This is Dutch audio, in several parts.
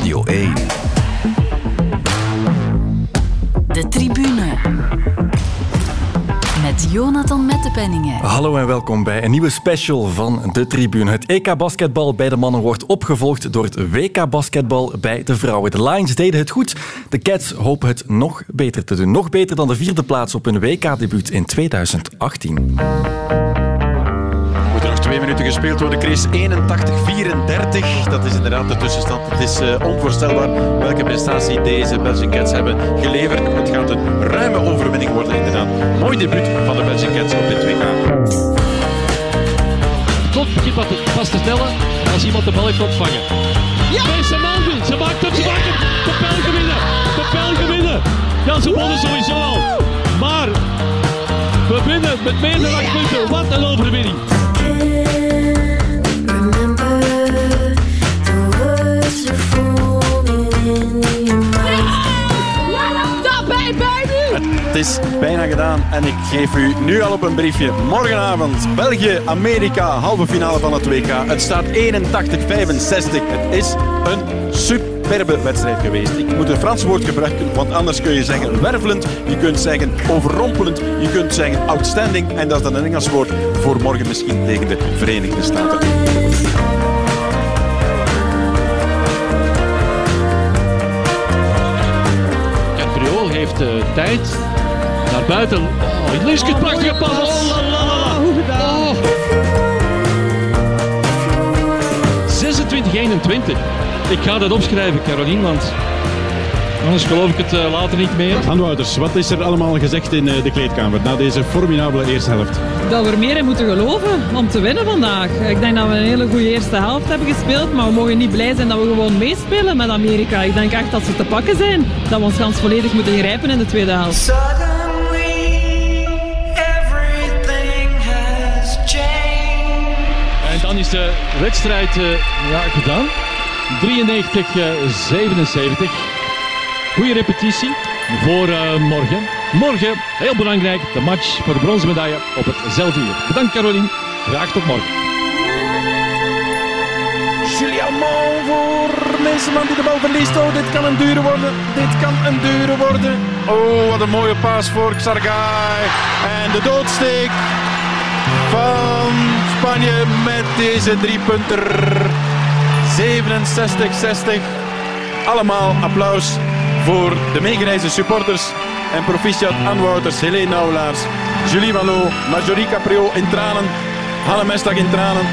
Radio 1. De tribune. Met Jonathan Mettepenningen. Hallo en welkom bij een nieuwe special van De Tribune. Het EK basketbal bij de mannen wordt opgevolgd door het WK basketbal bij de vrouwen. De Lions deden het goed. De Cats hopen het nog beter te doen. Nog beter dan de vierde plaats op hun WK-debuut in 2018 twee minuten gespeeld worden. Chris 81-34. Dat is inderdaad de tussenstand. Het is uh, onvoorstelbaar welke prestatie deze Belgian Cats hebben geleverd. Het gaat een ruime overwinning worden inderdaad. Mooi debuut van de Belgian Cats op dit WK. Tot begint wat vast te stellen als iemand de bal heeft ontvangen. Ja! Deze man ze maakt het, ze maakt het. De Belgen winnen, de Belgen winnen. Ja, ze wonnen sowieso al. Maar we winnen met meer dan 8 punten. Wat een overwinning. En ik geef u nu al op een briefje. Morgenavond België-Amerika, halve finale van het WK. Het staat 81-65. Het is een superbe wedstrijd geweest. Ik moet een Frans woord gebruiken, want anders kun je zeggen wervelend, je kunt zeggen overrompelend, je kunt zeggen outstanding en dat is dan een Engels woord voor morgen misschien tegen de Verenigde Staten. heeft uh, tijd naar buiten. Oh, Liske, prachtige pas. Oh, la, la, la. Hoe gedaan. Oh. 26-21. Ik ga dat opschrijven, Caroline, want Anders geloof ik het uh, later niet meer. Wouters, wat is er allemaal gezegd in uh, de kleedkamer na deze formidabele eerste helft? Dat we er meer in moeten geloven om te winnen vandaag. Ik denk dat we een hele goede eerste helft hebben gespeeld, maar we mogen niet blij zijn dat we gewoon meespelen met Amerika. Ik denk echt dat ze te pakken zijn, dat we ons gans volledig moeten grijpen in de tweede helft. En dan is de wedstrijd uh, ja, gedaan. 93-77. Goede repetitie voor uh, morgen. Morgen, heel belangrijk, de match voor de bronzen medaille op hetzelfde uur. Bedankt Caroline, graag tot morgen. Julia Mon voor Meeseman die de bal verliest. Oh, dit kan een dure worden. Dit kan een dure worden. Oh, wat een mooie paas voor Xargay. En de doodsteek van Spanje met deze driepunter. 67-60. Allemaal applaus voor de meegereisde supporters. En proficiat Anne Wouters, Helene Nauwlaars, Julie Wallot, Marjorie Caprio in tranen, Hanne Mestag in tranen,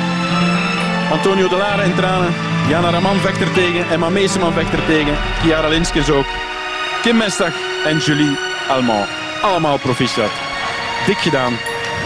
Antonio Delare in tranen, Jana Raman vecht er tegen, Emma Meeseman vecht er tegen, Chiara Linskes ook, Kim Mestag en Julie Almond. Allemaal proficiat. Dik gedaan,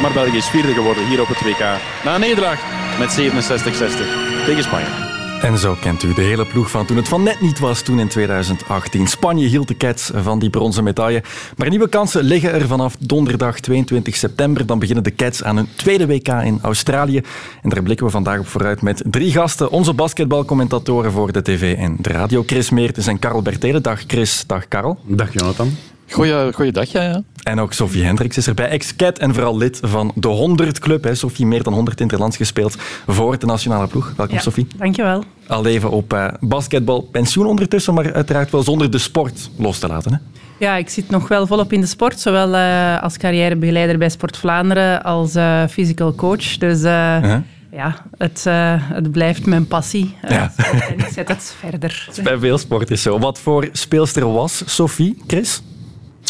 maar België is vierde geworden hier op het WK. Na een nederlaag met 67-60 tegen Spanje. En zo kent u de hele ploeg van toen het van net niet was, toen in 2018. Spanje hield de Cats van die bronzen medaille. Maar nieuwe kansen liggen er vanaf donderdag 22 september. Dan beginnen de Cats aan hun tweede WK in Australië. En daar blikken we vandaag op vooruit met drie gasten. Onze basketbalcommentatoren voor de tv en de radio. Chris Meertens en Karel Bertelen. Dag Chris, dag Karel. Dag Jonathan. Goeie, goeiedag, ja, ja. En ook Sophie Hendricks is erbij, ex-cat en vooral lid van de 100 Club. Hè. Sophie, meer dan 100 interlands gespeeld voor de nationale ploeg. Welkom, ja, Sophie. Dankjewel. Al even op uh, basketbal, pensioen ondertussen, maar uiteraard wel zonder de sport los te laten. Hè? Ja, ik zit nog wel volop in de sport, zowel uh, als carrièrebegeleider bij Sport Vlaanderen als uh, physical coach. Dus... -huh ja, het, uh, het blijft mijn passie. Ja. en ik zet het verder. Bij veel sport is zo. Wat voor speelster was Sophie, Chris?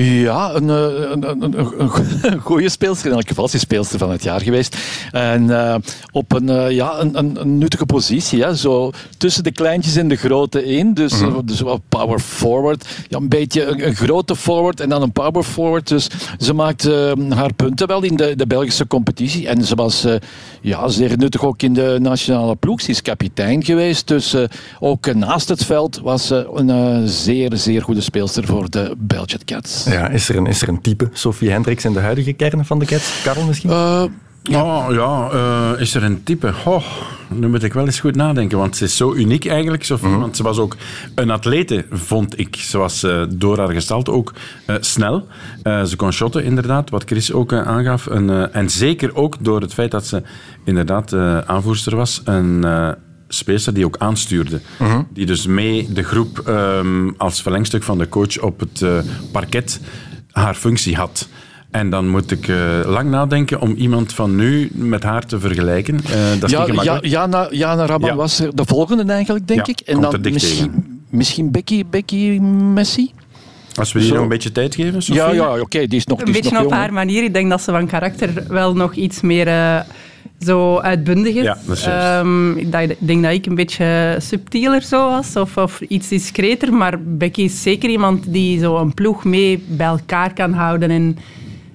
Ja, een, een, een, een, goede speelster. In elk geval is hij speelster van het jaar geweest. En uh, op een, uh, ja, een, een, nuttige positie. Hè. Zo tussen de kleintjes en de grote in. Dus, mm -hmm. dus wat power forward. Ja, een beetje een, grote forward en dan een power forward. Dus ze maakt uh, haar punten wel in de, de Belgische competitie. En ze was ja, zeer nuttig ook in de nationale ploeg. Ze is kapitein geweest. Dus ook naast het veld was ze een zeer, zeer goede speelster voor de Belgian Cats. Ja, is, er een, is er een type Sophie Hendricks in de huidige kern van de Cats? Karel misschien? Uh, ja, oh, ja uh, is er een type? Oh, nu moet ik wel eens goed nadenken, want ze is zo uniek eigenlijk, Sophie. Mm. Want ze was ook een atlete, vond ik. Ze was uh, door haar gestalte ook snel. ze kon shotten, inderdaad, wat Chris ook aangaf. En, en zeker ook door het feit dat ze inderdaad aanvoerster was. En speelster die ook aanstuurde. Die dus mee de groep ehm, als verlengstuk van de coach op het uh, parket haar functie had. En dan moet ik uh, lang nadenken om iemand van nu met haar te vergelijken. Uh, dat is ja, niet ja, Jana, Jana Rabban ja. was er de volgende eigenlijk, denk ja, ik. En dan misschien, misschien Becky, Becky Messi? Als we die nog een beetje tijd geven, Sophie? Ja, ja oké, okay, die is nog Een die beetje nog op haar manier. Ik denk dat ze van karakter wel nog iets meer uh, zo uitbundig is. Ja, dat um, ik denk, denk dat ik een beetje subtieler zo was, of, of iets discreter. Maar Becky is zeker iemand die zo een ploeg mee bij elkaar kan houden en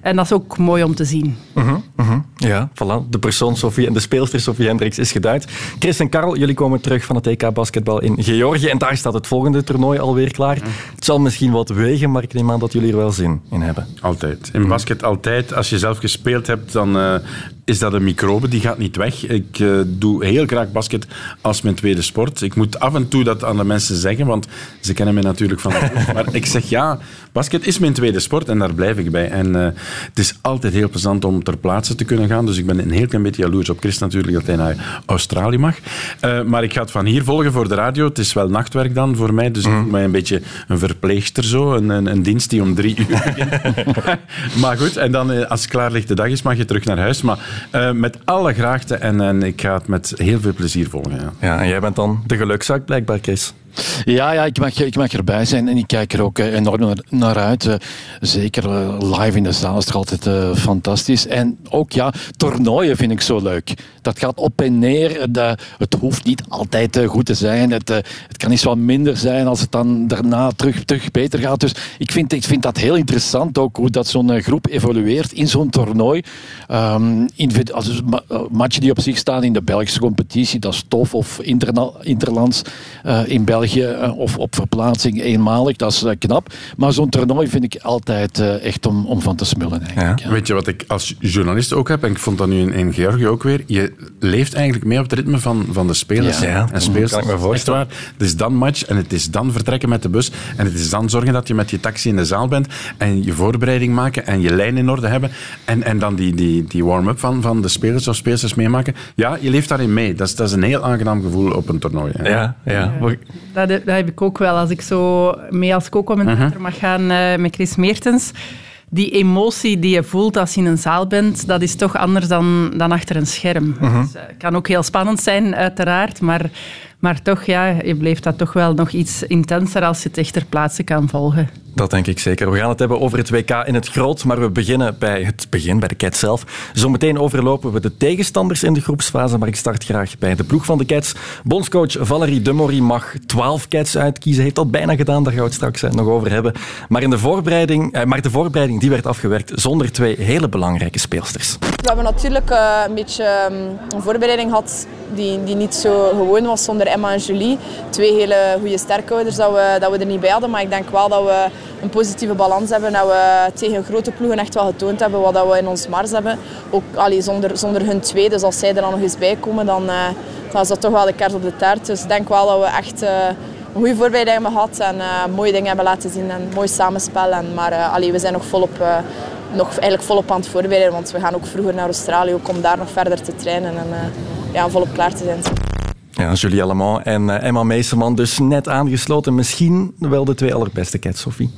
en dat is ook mooi om te zien. Uh -huh, uh -huh. Ja, voilà. De persoon Sophie en de speelster Sophie Hendricks is geduid. Chris en Karel, jullie komen terug van het EK basketbal in Georgië. En daar staat het volgende toernooi alweer klaar. Uh -huh. Het zal misschien wat wegen, maar ik neem aan dat jullie er wel zin in hebben. Altijd. In basket altijd. Als je zelf gespeeld hebt, dan uh, is dat een microbe. Die gaat niet weg. Ik uh, doe heel graag basket als mijn tweede sport. Ik moet af en toe dat aan de mensen zeggen, want ze kennen mij natuurlijk van... maar ik zeg ja, basket is mijn tweede sport en daar blijf ik bij. En uh, het is altijd heel plezant om ter plaatse te kunnen gaan. Dus ik ben een heel klein beetje jaloers op Chris natuurlijk dat hij naar Australië mag. Uh, maar ik ga het van hier volgen voor de radio. Het is wel nachtwerk dan voor mij, dus mm. ik voel mij een beetje een verpleegster zo. Een, een, een dienst die om drie uur begint. maar goed, en dan als het klaar ligt de dag is, mag je terug naar huis. Maar uh, met alle graagte en, en ik ga het met heel veel plezier volgen. Ja, ja en jij bent dan de gelukzak blijkbaar, Chris. Ja, ja ik, mag, ik mag erbij zijn en ik kijk er ook enorm naar, uit. Uh, zeker uh, live in de zaal is het altijd fantastisch. En ook ja, toernooien vind ik zo leuk. Dat gaat op en neer. De, het hoeft niet altijd goed te zijn. Het, het kan eens wat minder zijn als het dan daarna terug, terug beter gaat. Dus ik vind, ik vind dat heel interessant ook hoe dat zo'n groep evolueert in zo'n toernooi. Um, als matchen die op zich staan in de Belgische competitie, dat is tof. Of interlands in België. België of op verplaatsing eenmalig, dat is knap. Maar zo'n toernooi vind ik altijd echt om, om van te smullen. Eigenlijk, ja. Ja. Weet je wat ik als journalist ook heb, en ik vond dat nu in, in Georgië ook weer, je leeft eigenlijk mee op het ritme van, van de spelers. Ja, en spelers. Kan ik me voorstellen. Het is dan match en het is dan vertrekken met de bus en het is dan zorgen dat je met je taxi in de zaal bent en je voorbereiding maken en je lijn in orde hebben en, en dan die, die, die warm-up van, van de spelers of speelsters meemaken. Ja, je leeft daarin mee. Dat is, dat is een heel aangenaam gevoel op een toernooi. Ja, ja. ja. Dat, dat, heb ik ook wel. Als ik zo mee als co-commentator uh -huh. mag gaan uh, met Chris Meertens. Die emotie die je voelt als je in een zaal bent, dat is toch anders dan, dan achter een scherm. Het uh -huh. dus, uh, kan ook heel spannend zijn, uiteraard. Maar, maar toch, ja, je blijft dat toch wel nog iets intenser als je het echt ter plaatse kan volgen. Dat denk ik zeker. We gaan het hebben over het WK in het groot, maar we beginnen bij het begin, bij de Cats zelf. Zometeen overlopen we de tegenstanders in de groepsfase, maar ik start graag bij de ploeg van de Cats. Bondscoach Valerie Demory mag 12 Cats uitkiezen. Heeft dat bijna gedaan, daar gaan we het straks nog over hebben. Maar, in de voorbereiding, eh, maar de voorbereiding die werd afgewerkt zonder twee hele belangrijke speelsters. We hebben natuurlijk uh, een beetje um, een voorbereiding gehad die, die niet zo gewoon was zonder Emma en Julie. Twee hele goede sterkouders dat we, dat we er niet bij hadden, maar ik denk wel dat we een positieve balans hebben. Dat we tegen grote ploegen echt wel getoond hebben wat we in ons mars hebben. Ook allee, zonder, zonder hun twee, dus als zij er dan nog eens bij komen, dan, uh, dan is dat toch wel de kaart op de taart. Dus ik denk wel dat we echt uh, een goede voorbereiding hebben gehad en uh, mooie dingen hebben laten zien en mooi samenspel. En, maar allee, we zijn nog volop, nog eigenlijk volop aan het voorbereiden, want we gaan ook vroeger naar Australië ook om daar nog verder te trainen en ja, volop klaar te zijn. Ja, Julie Allemant en uh, Emma Meesterman dus net aangesloten. Misschien wel de twee allerbeste cats, Sophie.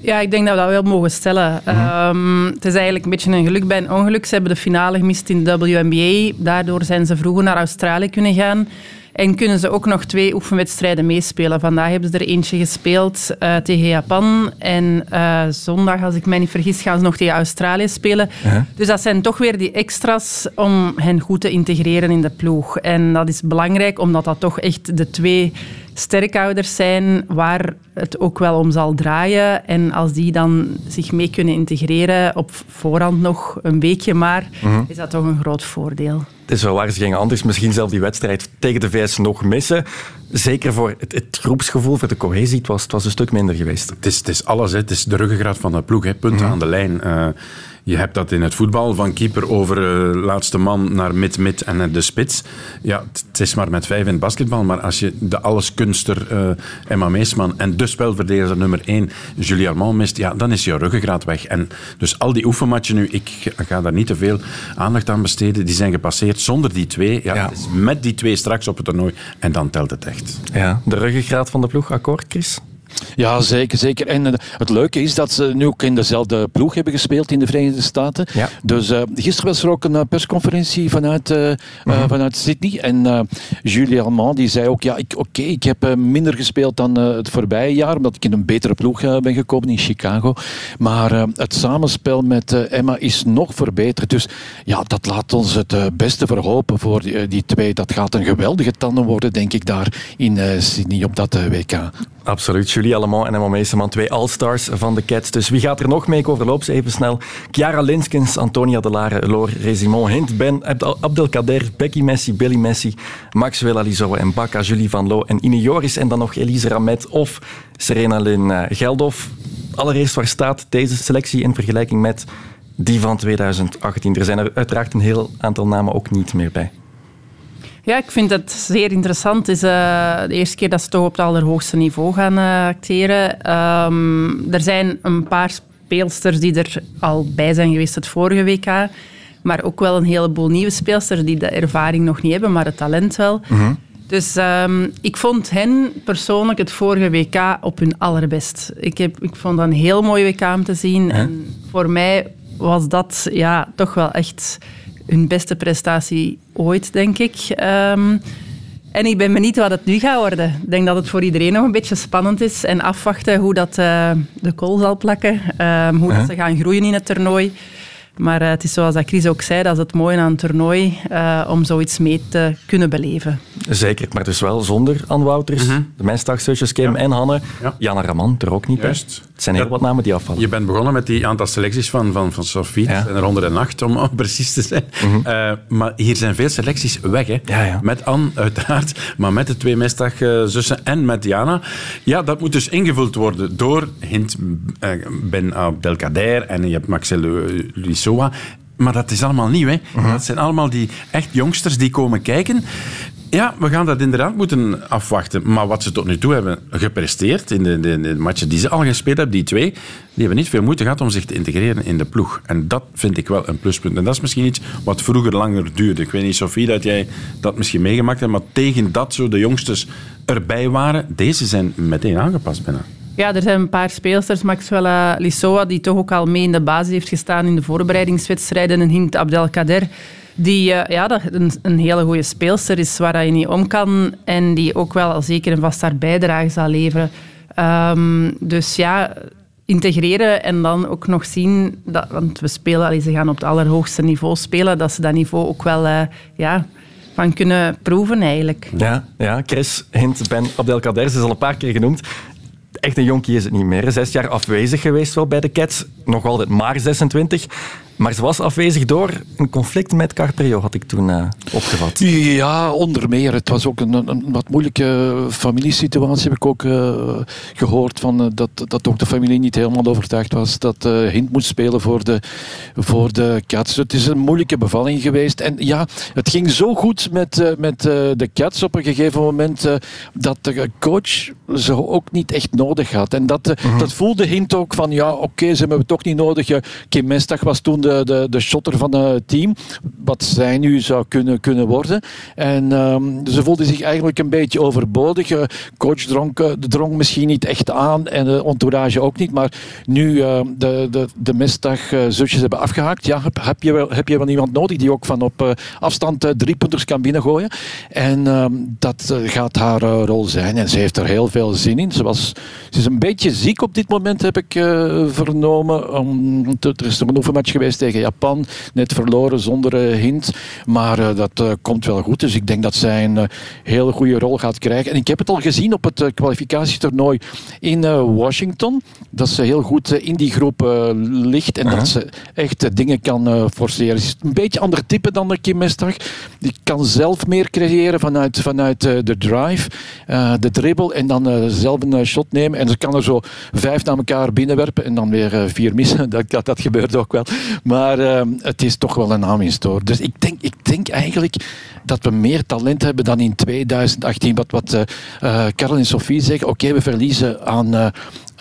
Ja, ik denk dat we dat wel mogen stellen. Mm -hmm. um, het is eigenlijk een beetje een geluk bij een ongeluk. Ze hebben de finale gemist in de WNBA. Daardoor zijn ze vroeger naar Australië kunnen gaan. En kunnen ze ook nog twee oefenwedstrijden meespelen. Vandaag hebben ze er eentje gespeeld uh, tegen Japan. En uh, zondag, als ik mij niet vergis, gaan ze nog tegen Australië spelen. -huh. Dus dat zijn toch weer die extra's om hen goed te integreren in de ploeg. En dat is belangrijk, omdat dat toch echt de twee sterkouders zijn waar het ook wel om zal draaien. En als die dan zich mee kunnen integreren op voorhand nog een weekje maar, -huh. is dat toch een groot voordeel. Het is wel waar, ze gingen anders misschien zelf die wedstrijd tegen de VS nog missen. Zeker voor het, het groepsgevoel, voor de cohesie, het was, het was een stuk minder geweest. Het is, het is alles, hè. het is de ruggengraat van de ploeg, hè. punten mm -hmm. aan de lijn. Uh, je hebt dat in het voetbal, van keeper over uh, laatste man naar mid-mid en de spits. Ja, het is maar met vijf in basketbal, maar als je de alleskunster uh, Emma Meesman en de spelverdediger nummer één, Julie Armand, mist, ja, dan is je ruggengraat weg. En dus al die oefenmatchen nu, ik ga daar niet te veel aandacht aan besteden, die zijn gepasseerd zonder die twee. Ja, Het is met die twee straks op het toernooi en dan telt het echt. Ja, de ruggengraat van de ploeg, akkoord Chris? Ja, zeker. zeker. En uh, het leuke is dat ze nu ook in dezelfde ploeg hebben gespeeld in de Verenigde Staten. Ja. Dus uh, gisteren was er ook een persconferentie vanuit, uh, mm-hmm. vanuit Sydney. En Julie Armand die zei ook, ja, oké, okay, ik heb minder gespeeld dan het voorbije jaar, omdat ik in een betere ploeg ben gekomen in Chicago. Maar het samenspel met Emma is nog verbeterd. Dus ja, dat laat ons het beste verhopen voor die, die, twee. Dat gaat een geweldige tanden worden, denk ik, daar in Sydney op dat WK. Absoluut. Julie Allemont en Emma Meeseman, twee all-stars van de Cats. Dus wie gaat er nog mee? Ik overloop ze even snel. Chiara Linskens, Antonia Delare, Laure Resimon, Hint Ben, Abdelkader, Becky Messi, Billy Messi, Maxwell Alizoa en Bakka, Julie Van Loo en Ine Joris. En dan nog Elise Ramet of Serena Lin eh, Geldof. Allereerst, waar staat deze selectie in vergelijking met die van 2018? Er zijn er uiteraard een heel aantal namen ook niet meer bij. Ja, ik vind het zeer interessant. Het is uh, de eerste keer dat ze toch op het allerhoogste niveau gaan uh, acteren. Um, er zijn een paar speelsters die er al bij zijn geweest het vorige WK. Maar ook wel een heleboel nieuwe speelsters die de ervaring nog niet hebben, maar het talent wel. Mm Dus um, ik vond hen persoonlijk het vorige WK op hun allerbest. Ik, heb, ik vond dat een heel mooi WK om te zien. En voor mij was dat ja, toch wel echt hun beste prestatie ooit, denk ik. Um, en ik ben benieuwd wat het nu gaat worden. Ik denk dat het voor iedereen nog een beetje spannend is. En afwachten hoe dat uh, de kool zal plakken. Um, hoe dat ze gaan groeien in het toernooi. Maar uh, het is zoals dat Chris ook zei, dat is het mooie aan een toernooi, uh, om zoiets mee te kunnen beleven. Zeker, maar dus wel zonder Anne Wouters, -hmm. de mensdagszusjes Kim ja. en Hanne. Ja. Jana Raman er ook niet. Juist. Het zijn heel wat namen die afvallen. Je bent begonnen met die aantal selecties van, van, van Sofie. Ja. en er 108 om, om precies te zijn. Mm -hmm. uh, maar hier zijn veel selecties weg. Hè. Ja, ja. Met Anne, uiteraard. Maar met de twee mensdagzussen en met Jana. Ja, dat moet dus ingevuld worden door Hint Ben Abdelkader. En je hebt Maxel Lissoa. Maar dat is allemaal nieuw. Hè? Uh -huh. Dat zijn allemaal die echt jongsters die komen kijken. Ja, we gaan dat inderdaad moeten afwachten. Maar wat ze tot nu toe hebben gepresteerd in de, de, matchen die ze al gespeeld hebben, die twee, die hebben niet veel moeite gehad om zich te integreren in de ploeg. En dat vind ik wel een pluspunt. En dat is misschien iets wat vroeger langer duurde. Ik weet niet, Sofie, dat jij dat misschien meegemaakt hebt, maar tegen dat zo de jongsters erbij waren, deze zijn meteen aangepast bijna. Ja, er zijn een paar speelsters. Maxwell Lissoa, die toch ook al mee in de basis heeft gestaan in de voorbereidingswedstrijden. En Hint Abdelkader, die uh, ja, een, een, hele goede speelster is waar je niet om kan. En die ook wel zeker en vast haar bijdrage zal leveren. Um, dus ja, integreren en dan ook nog zien... Dat, want we spelen, allee, ze gaan op het allerhoogste niveau spelen, dat ze dat niveau ook wel... Uh, ja, van kunnen proeven eigenlijk. Ja, ja Chris Hint Ben Abdelkader is al een paar keer genoemd echt een jonkie is het niet meer. Zes jaar afwezig geweest wel bij de Cats. Nog altijd maar 26. Maar ze was afwezig door een conflict met Carprio, had ik toen uh, opgevat. Ja, onder meer. Het was ook een, een wat moeilijke familiesituatie, heb ik ook uh, gehoord. Van, uh, dat, dat ook de familie niet helemaal overtuigd was dat Hint moest spelen voor de, voor de Cats. Het is een moeilijke bevalling geweest. En ja, het ging zo goed met, met de Cats op een gegeven moment dat de coach ze ook niet echt nodig had. En dat, mm -hmm. dat voelde Hint ook van, ja, oké, okay, ze hebben het toch niet nodig. Kim Mestag was toen de, de, de shotter van het team. Wat zij nu zou kunnen, kunnen worden. En um, ze voelde zich eigenlijk een beetje overbodig. Uh, coach dronk, uh, drong misschien niet echt aan en de entourage ook niet. Maar nu uh, de, de, de mesdag zusjes hebben afgehaakt. Ja, heb, heb, je wel, heb je wel iemand nodig die ook van op afstand drie punters kan binnengooien. En um, dat gaat haar rol zijn. En ze heeft er heel veel zin in. Ze, was, ze is een beetje ziek op dit moment, heb ik vernomen. Um, er is nog een oefenmatch geweest tegen Japan. Net verloren zonder uh, hint. Maar uh, dat uh, komt wel goed. Dus ik denk dat zij een hele goede rol gaat krijgen. En ik heb het al gezien op het kwalificatietoernooi in Washington. Dat ze heel goed in die groep ligt. En -huh. dat ze echt dingen kan forceren. Ze is een beetje ander type dan de Kim Mestag. Die kan zelf meer creëren vanuit, vanuit de drive, de dribbel. En dan zelf een shot nemen. En ze kan er zo vijf naar elkaar binnenwerpen. En dan weer vier missen. Dat, dat, dat gebeurt ook wel. Maar ehm, het is toch wel een aanwinst Dus ik denk, ik denk eigenlijk dat we meer talent hebben dan in 2018. Wat, wat uh, Karel en Sofie zeggen, oké, we verliezen aan, uh,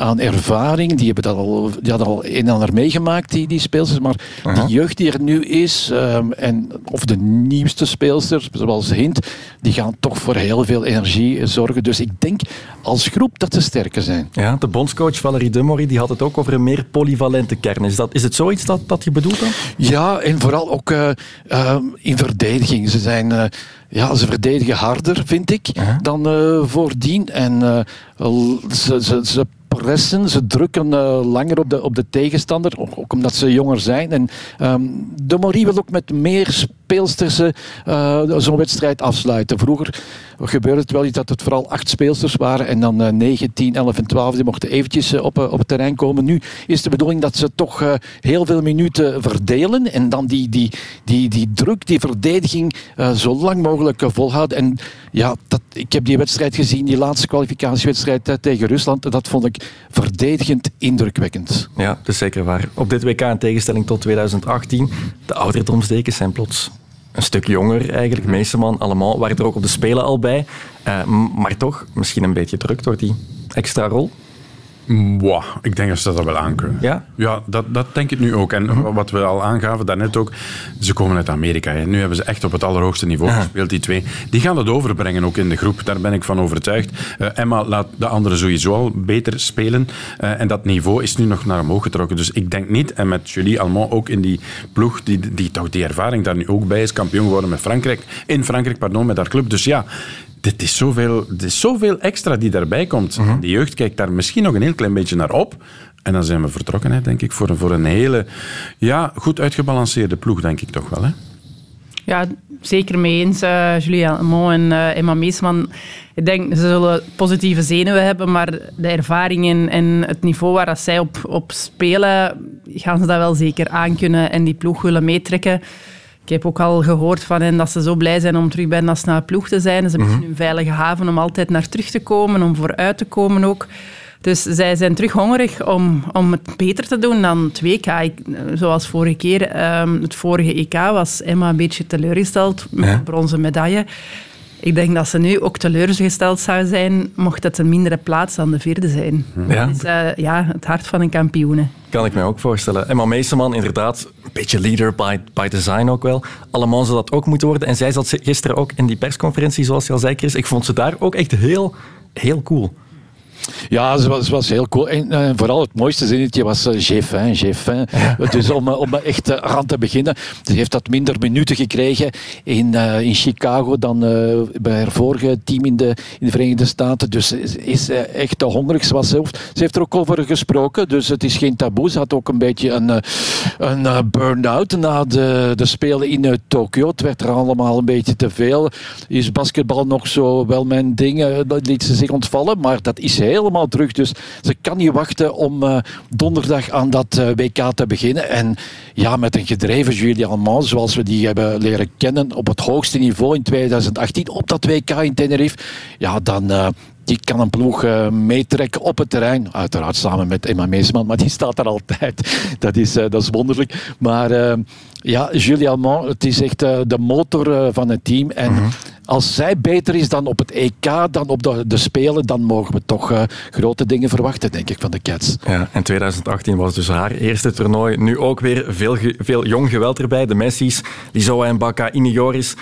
aan ervaring. Die hebben dat al, die hadden al een en ander meegemaakt, die, die speelsters. Maar die jeugd die er nu is, um, en, of de nieuwste speelsters, zoals Hint, die gaan toch voor heel veel energie zorgen. Dus ik denk als groep dat ze sterker zijn. Ja, de bondscoach Valerie Demory die had het ook over een meer polyvalente kern. Is, dat, is het zoiets dat, dat je bedoelt dan? Ja, en vooral ook uh, uh, in verdediging. Ze, zijn, uh, ja, ze verdedigen harder, vind ik, -huh. dan voordien. En ze, ze, ze pressen, ze drukken uh, langer op de, op de tegenstander, ook omdat ze jonger zijn. En um, de Marie wil ook met meer speelsters uh, zo'n wedstrijd afsluiten. Vroeger gebeurde het wel iets dat het vooral acht speelsters waren en dan uh, 9, 10, 11 en 12 die mochten eventjes op, op het terrein komen. Nu is de bedoeling dat ze toch heel veel minuten verdelen en dan die, die, die, die druk, die verdediging zo lang mogelijk volhouden. En ja, dat, ik heb die wedstrijd gezien, die laatste kwalificatiewedstrijd tegen Rusland. Dat vond ik verdedigend indrukwekkend. Ja, dat is zeker waar. Op dit WK in tegenstelling tot 2018, de ouderdomsdekens zijn plots een stuk jonger eigenlijk. Meesterman, allemaal, waren er ook op de Spelen al bij. Uh, maar toch, misschien een beetje druk door die extra rol. Wow, ik denk dat ze dat wel aankunnen. Ja? Ja, dat, dat denk ik nu ook. En uh -huh. wat we al aangaven daarnet ook, ze komen uit Amerika. Hè. Nu hebben ze echt op het allerhoogste niveau uh -huh. gespeeld, die twee. Die gaan dat overbrengen ook in de groep. Daar ben ik van overtuigd. Uh, Emma laat de anderen sowieso al beter spelen. Uh, en dat niveau is nu nog naar omhoog getrokken. Dus ik denk niet, en met Julie Almond ook in die ploeg, die, die toch die ervaring daar nu ook bij is, kampioen geworden met Frankrijk, in Frankrijk, pardon, met haar club. Dus ja, dit is zoveel, dit is zoveel extra die daarbij komt. Uh -huh. De jeugd kijkt daar misschien nog een heel klein beetje naar op. En dan zijn we vertrokken, hè, denk ik, voor een, voor een hele ja, goed uitgebalanceerde ploeg, denk ik toch wel. Hè? Ja, zeker mee eens, uh, Julie Almond en uh, Emma Meesman. Ik denk, ze zullen positieve zenuwen hebben, maar de ervaring en, en het niveau waar dat zij op, op spelen, gaan ze dat wel zeker aankunnen en die ploeg willen meetrekken. Ik heb ook al gehoord van hen dat ze zo blij zijn om terug bij nationale ploeg te zijn. Ze hebben -hmm. een veilige haven om altijd naar terug te komen, om vooruit te komen ook. Dus zij zijn terug hongerig om, om het beter te doen dan het WK. Ik, zoals vorige keer, um, het vorige EK was Emma een beetje teleurgesteld met ja. de bronzen medaille. Ik denk dat ze nu ook teleurgesteld zou zijn mocht het een mindere plaats dan de vierde zijn. Ja. Dus uh, ja, het hart van een kampioene. Kan ik mij ook voorstellen. Emma Meesterman, inderdaad, een beetje leader by, by design ook wel. Allemaal zou dat ook moeten worden. En zij zat gisteren ook in die persconferentie, zoals je al zei, Chris. Ik vond ze daar ook echt heel, heel cool. Ja, ze was, ze was heel cool. En uh, vooral het mooiste zinnetje was uh, faim. Ja. Dus om, om echt uh, aan te beginnen. Ze heeft dat minder minuten gekregen in, in Chicago dan bij haar vorige team in de, in de Verenigde Staten. Dus ze is echt hongerig. Ze, was zelf, ze heeft er ook over gesproken, dus het is geen taboe. Ze had ook een beetje een, een burn-out na de, de Spelen in Tokio. Het werd er allemaal een beetje te veel. Is basketbal nog zo wel mijn ding? Dat liet ze zich ontvallen, maar dat is helemaal terug. Dus ze kan niet wachten om uh, donderdag aan dat uh, WK te beginnen. En ja, met een gedreven Julie Almond, zoals we die hebben leren kennen op het hoogste niveau in 2018 op dat WK in Tenerife. Ja, dan, uh, die kan een ploeg uh, meetrekken op het terrein. Uiteraard samen met Emma Meesman, maar die staat er altijd. Dat is, uh, dat is wonderlijk. Maar uh, ja, Julie Almond, het is echt de motor van het team. En mm-hmm. als zij beter is dan op het EK, dan op de, de Spelen, dan mogen we toch grote dingen verwachten, denk ik, van de Cats. Ja, en 2018 was dus haar eerste toernooi. Nu ook weer veel, veel jong geweld erbij. De Messi's, Lizoa en Baka, Inigoris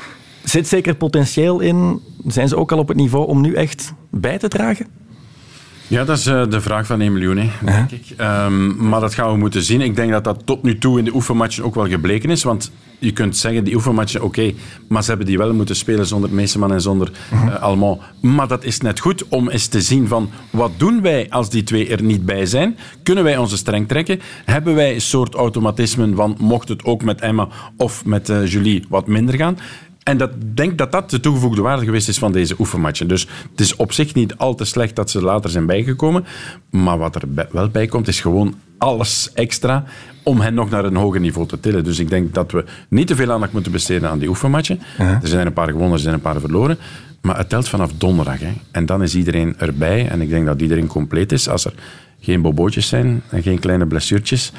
zit zeker potentieel in. Zijn ze ook al op het niveau om nu echt bij te dragen? Ja, dat is uh, de vraag van 1 miljoen, hè, denk ik. Um, maar dat gaan we moeten zien. Ik denk dat dat tot nu toe in de oefenmatchen ook wel gebleken is. Want je kunt zeggen, die oefenmatchen, oké, okay, maar ze hebben die wel moeten spelen zonder Meeseman en zonder uh, uh, Almond. Maar dat is net goed om eens te zien van, wat doen wij als die twee er niet bij zijn? Kunnen wij onze streng trekken? Hebben wij een soort automatismen van, mocht het ook met Emma of met uh, Julie wat minder gaan? En dat denk dat dat de toegevoegde waarde geweest is van deze oefenmatchen. Dus het is op zich niet al te slecht dat ze later zijn bijgekomen. Maar wat er wel bij komt, is gewoon alles extra om hen nog naar een hoger niveau te tillen. Dus ik denk dat we niet te veel aandacht moeten besteden aan die oefenmatchen. Er zijn een paar gewonnen, er zijn een paar verloren. Maar het telt vanaf donderdag. Hè. En dan is iedereen erbij. En ik denk dat iedereen compleet is. Als er geen bobootjes zijn en geen kleine blessuurtjes.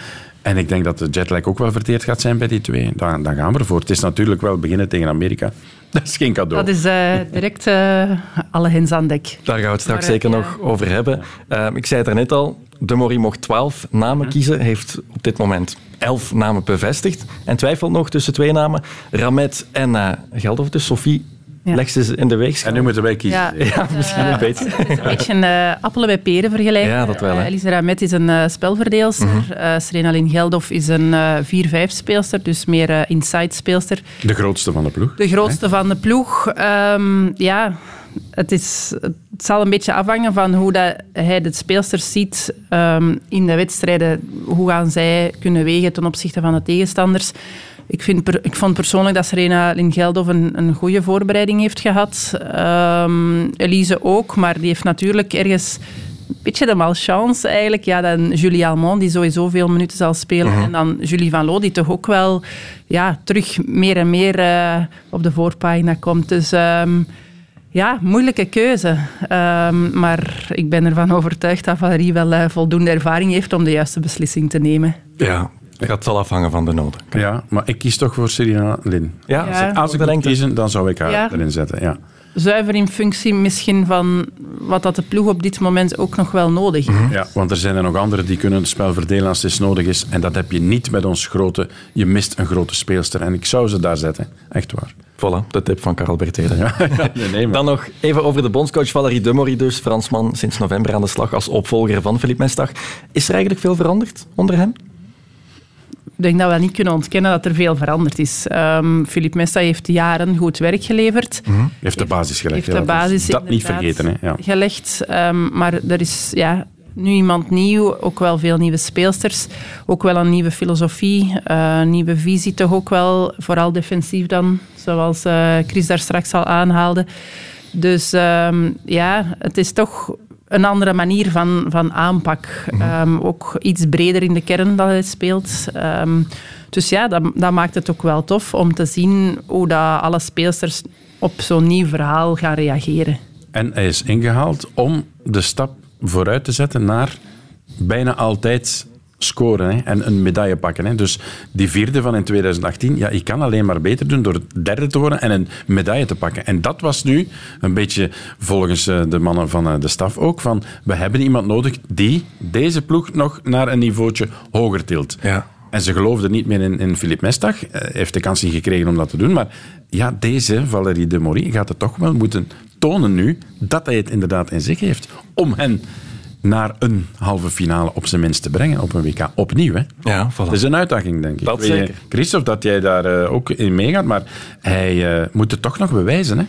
En ik denk dat de jetlag ook wel verteerd gaat zijn bij die twee. Dan, dan gaan we ervoor. Het is natuurlijk wel beginnen tegen Amerika. Dat is geen cadeau. Dat is uh, direct uh, alle hens aan dek. Daar gaan we het straks maar, zeker ja. nog over hebben. Uh, ik zei het er net al, De Mori mocht 12 namen kiezen. heeft op dit moment 11 namen bevestigd. En twijfelt nog tussen twee namen. Ramet en uh, Geldof, dus Sophie ja. leg ze in de weegschaal. En nu moeten wij kiezen. Ja, ja misschien uh, een beetje. Het is een beetje een uh, appelen bij peren vergelijken. Ja, dat wel. Uh, Elise Ramet is een uh, spelverdeelster. Mm -hmm. Serena Lin Geldof is een 4-5 speelster, dus meer inside speelster. De grootste van de ploeg. De grootste hè? van de ploeg. Um, ja, het, is, het zal een beetje afhangen van hoe dat hij de speelsters ziet um, in de wedstrijden. Hoe gaan zij kunnen wegen ten opzichte van de tegenstanders. Ik, vind per, ik vond persoonlijk dat Serena Lingeldov een, een goede voorbereiding heeft gehad. Um, Elise ook, maar die heeft natuurlijk ergens een beetje de malchance eigenlijk. Ja, dan Julie Almond, die sowieso veel minuten zal spelen. -huh. En dan Julie Van Loo, die toch ook wel ja, terug meer en meer uh, op de voorpagina komt. Dus... Um, ja, moeilijke keuze. Um, maar ik ben ervan overtuigd dat Valerie wel uh, voldoende ervaring heeft om de juiste beslissing te nemen. Ja, dat zal afhangen van de noden. Ja, maar ik kies toch voor Serena Lin. Ja, als ik, als ik moet kiezen, dan zou ik haar Ja. erin zetten. Ja. Zuiver in functie misschien van wat dat de ploeg op dit moment ook nog wel nodig heeft. Ja, want er zijn er nog anderen die kunnen het spel verdelen als het nodig is. En dat heb je niet met ons grote... Je mist een grote speelster. En ik zou ze daar zetten. Echt waar. Voilà, de tip van Karel Bertheden. Ja, nee, Dan nog even over de bondscoach Valerie Demory dus. Fransman, sinds november aan de slag als opvolger van Philippe Mestag. Is er eigenlijk veel veranderd onder hem? Ik denk dat we niet kunnen ontkennen dat er veel veranderd is. Um, Philippe Mesta heeft jaren goed werk geleverd. Hm? Heeft de basis gelegd. Heeft de basis dat niet vergeten. Hè. Ja. gelegd. Um, maar er is ja, nu iemand nieuw, ook wel veel nieuwe speelsters. Ook wel een nieuwe filosofie, uh, nieuwe visie toch ook wel. Vooral defensief dan, zoals uh, Chris daar straks al aanhaalde. Dus um, ja, het is toch een andere manier van, van aanpak. -hmm. um, ook iets breder in de kern dat hij speelt. Um, dus ja, dat, dat, maakt het ook wel tof om te zien hoe dat alle speelsters op zo'n nieuw verhaal gaan reageren. En hij is ingehaald om de stap vooruit te zetten naar bijna altijd scoren hè, en een medaille pakken. Hè. Dus die vierde van in 2018, ja, ik kan alleen maar beter doen door derde te worden en een medaille te pakken. En dat was nu een beetje volgens uh, de mannen van uh, de staf ook, van we hebben iemand nodig die deze ploeg nog naar een niveautje hoger tilt. Ja. En ze geloofden niet meer in, in Philippe Mestag. Hij heeft de kans niet gekregen om dat te doen. Maar ja, deze, Valérie de Maury, gaat het toch wel moeten tonen nu dat hij het inderdaad in zich heeft. Om hen naar een halve finale op zijn minst te brengen op een WK. Opnieuw, hè? Ja, voilà. Dat is een uitdaging, denk ik. Dat Weet je, zeker. Christophe, dat jij daar uh, ook in meegaat, maar hij uh, moet het toch nog bewijzen, hè?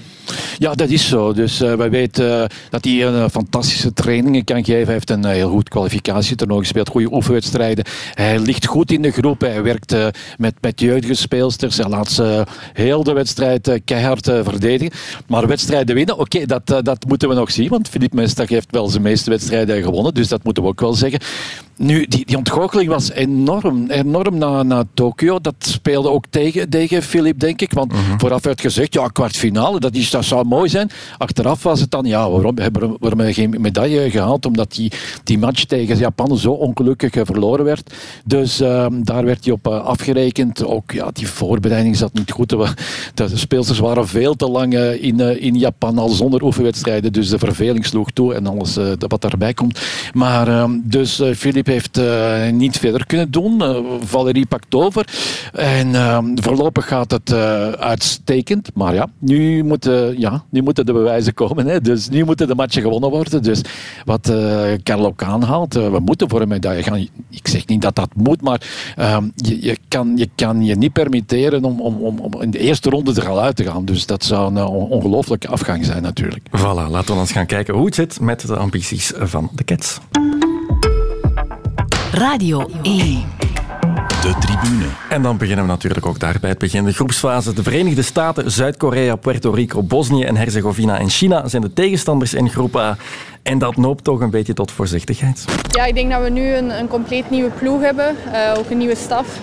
Ja, dat is zo. Dus uh, wij weten uh, dat hij uh, fantastische trainingen kan geven. Hij heeft een heel goed kwalificatietoernooi gespeeld, goede oefenwedstrijden. Hij ligt goed in de groep. Hij werkt met, met jeugdige speelsters. Hij laat ze heel de wedstrijd keihard verdedigen. Maar wedstrijden winnen, oké, dat, dat moeten we nog zien. Want Philippe Mestag heeft wel zijn meeste wedstrijden gewonnen. Dus dat moeten we ook wel zeggen. Nu, die, die ontgoocheling was enorm. Enorm na, na Tokio. Dat speelde ook tegen, tegen Philippe, denk ik. Want -huh. vooraf werd gezegd, ja, kwartfinale, dat, is, dat zou mooi zijn. Achteraf was het dan, ja, waarom hebben we, geen medaille gehaald? Omdat die, die match tegen Japan zo ongelukkig verloren werd. Dus uh, daar werd hij op uh, afgerekend. Ook ja, die voorbereiding zat niet goed. De, speelsters waren veel te lang uh, in, in Japan al zonder oefenwedstrijden. Dus de verveling sloeg toe en alles wat daarbij komt. Maar ehm, dus Heeft uh, niet verder kunnen doen. Uh, Valerie pakt over. En uh, voorlopig gaat het uh, uitstekend. Maar ja, nu moeten, ja, nu moeten de bewijzen komen. Hè. Dus nu moeten de matchen gewonnen worden. Dus wat Carlo ook aanhaalt, we moeten voor een medaille gaan. Ik zeg niet dat dat moet, maar ehm, je, je, kan, je kan je niet permitteren om, om, om, om in de eerste ronde er al uit te gaan. Dus dat zou een ongelooflijke afgang zijn natuurlijk. Voilà, laten we eens gaan kijken hoe het zit met de ambities van de Cats. Radio 1. De tribune. En dan beginnen we natuurlijk ook daar bij het begin. De groepsfase. De Verenigde Staten, Zuid-Korea, Puerto Rico, Bosnië en Herzegovina en China zijn de tegenstanders in groep A. En dat noopt toch een beetje tot voorzichtigheid. Ja, ik denk dat we nu een, een compleet nieuwe ploeg hebben. Uh, ook een nieuwe staf.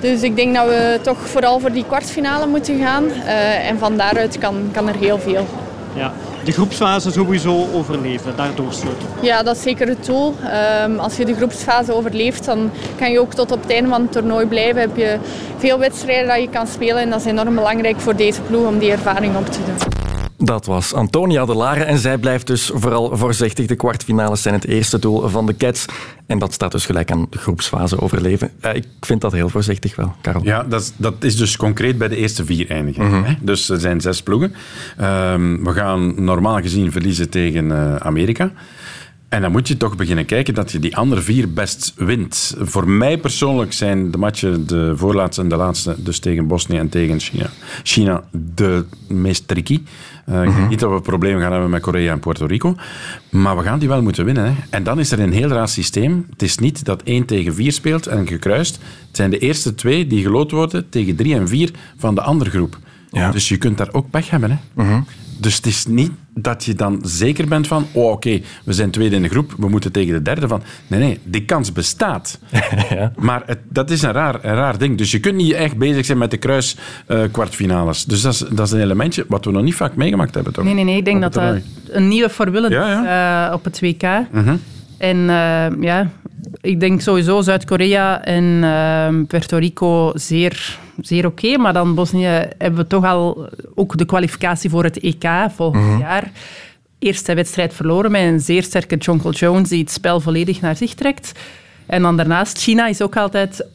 Dus ik denk dat we toch vooral voor die kwartfinale moeten gaan. Uh, en van daaruit kan, kan er heel veel. Ja, de groepsfase sowieso overleven, daar doorsloten. Ja, dat is zeker het doel. Ehm, als je de groepsfase overleeft, dan kan je ook tot op het einde van het toernooi blijven. Heb je veel wedstrijden dat je kan spelen en dat is enorm belangrijk voor deze ploeg om die ervaring op te doen. Dat was Antonia de Lare en zij blijft dus vooral voorzichtig. De kwartfinales zijn het eerste doel van de Cats. En dat staat dus gelijk aan de groepsfase overleven. Uh, ik vind dat heel voorzichtig wel, Karel. Ja, dat is, dat is dus concreet bij de eerste vier eindigen. Mm -hmm. Dus er zijn zes ploegen. Um, we gaan normaal gezien verliezen tegen uh, Amerika. En dan moet je toch beginnen kijken dat je die andere vier best wint. Voor mij persoonlijk zijn de matchen, de voorlaatste en de laatste, dus tegen Bosnië en tegen China, China de meest tricky. Uh, ik denk niet dat we problemen gaan hebben met Korea en Puerto Rico. Maar we gaan die wel moeten winnen. Hè. En dan is er een heel raar systeem. Het is niet dat 1 tegen 4 speelt en gekruist. Het zijn de eerste twee die geloot worden tegen 3 en 4 van de andere groep. Ja. Dus je kunt daar ook pech hebben. Hè. -huh. Dus het is niet dat je dan zeker bent van, oh oké, okay, we zijn tweede in de groep, we moeten tegen de derde van. Nee, nee, die kans bestaat. ja. Maar het, dat is een raar, een raar ding. Dus je kunt niet echt bezig zijn met de kruis uh, kwartfinales. Dus dat is, dat is een elementje wat we nog niet vaak meegemaakt hebben, toch? Nee, nee, nee. Ik denk dat dat een nieuwe formule ja, ja. Uh, op het WK. Uh -huh. En uh, ja, ik denk sowieso Zuid-Korea en uh, Puerto Rico zeer, zeer oké. Okay, maar dan Bosnië hebben we toch al ook de kwalificatie voor het EK volgend mm-hmm. jaar. Eerste wedstrijd verloren met een zeer sterke Jonkel Jones die het spel volledig naar zich trekt. En dan daarnaast, China is ook altijd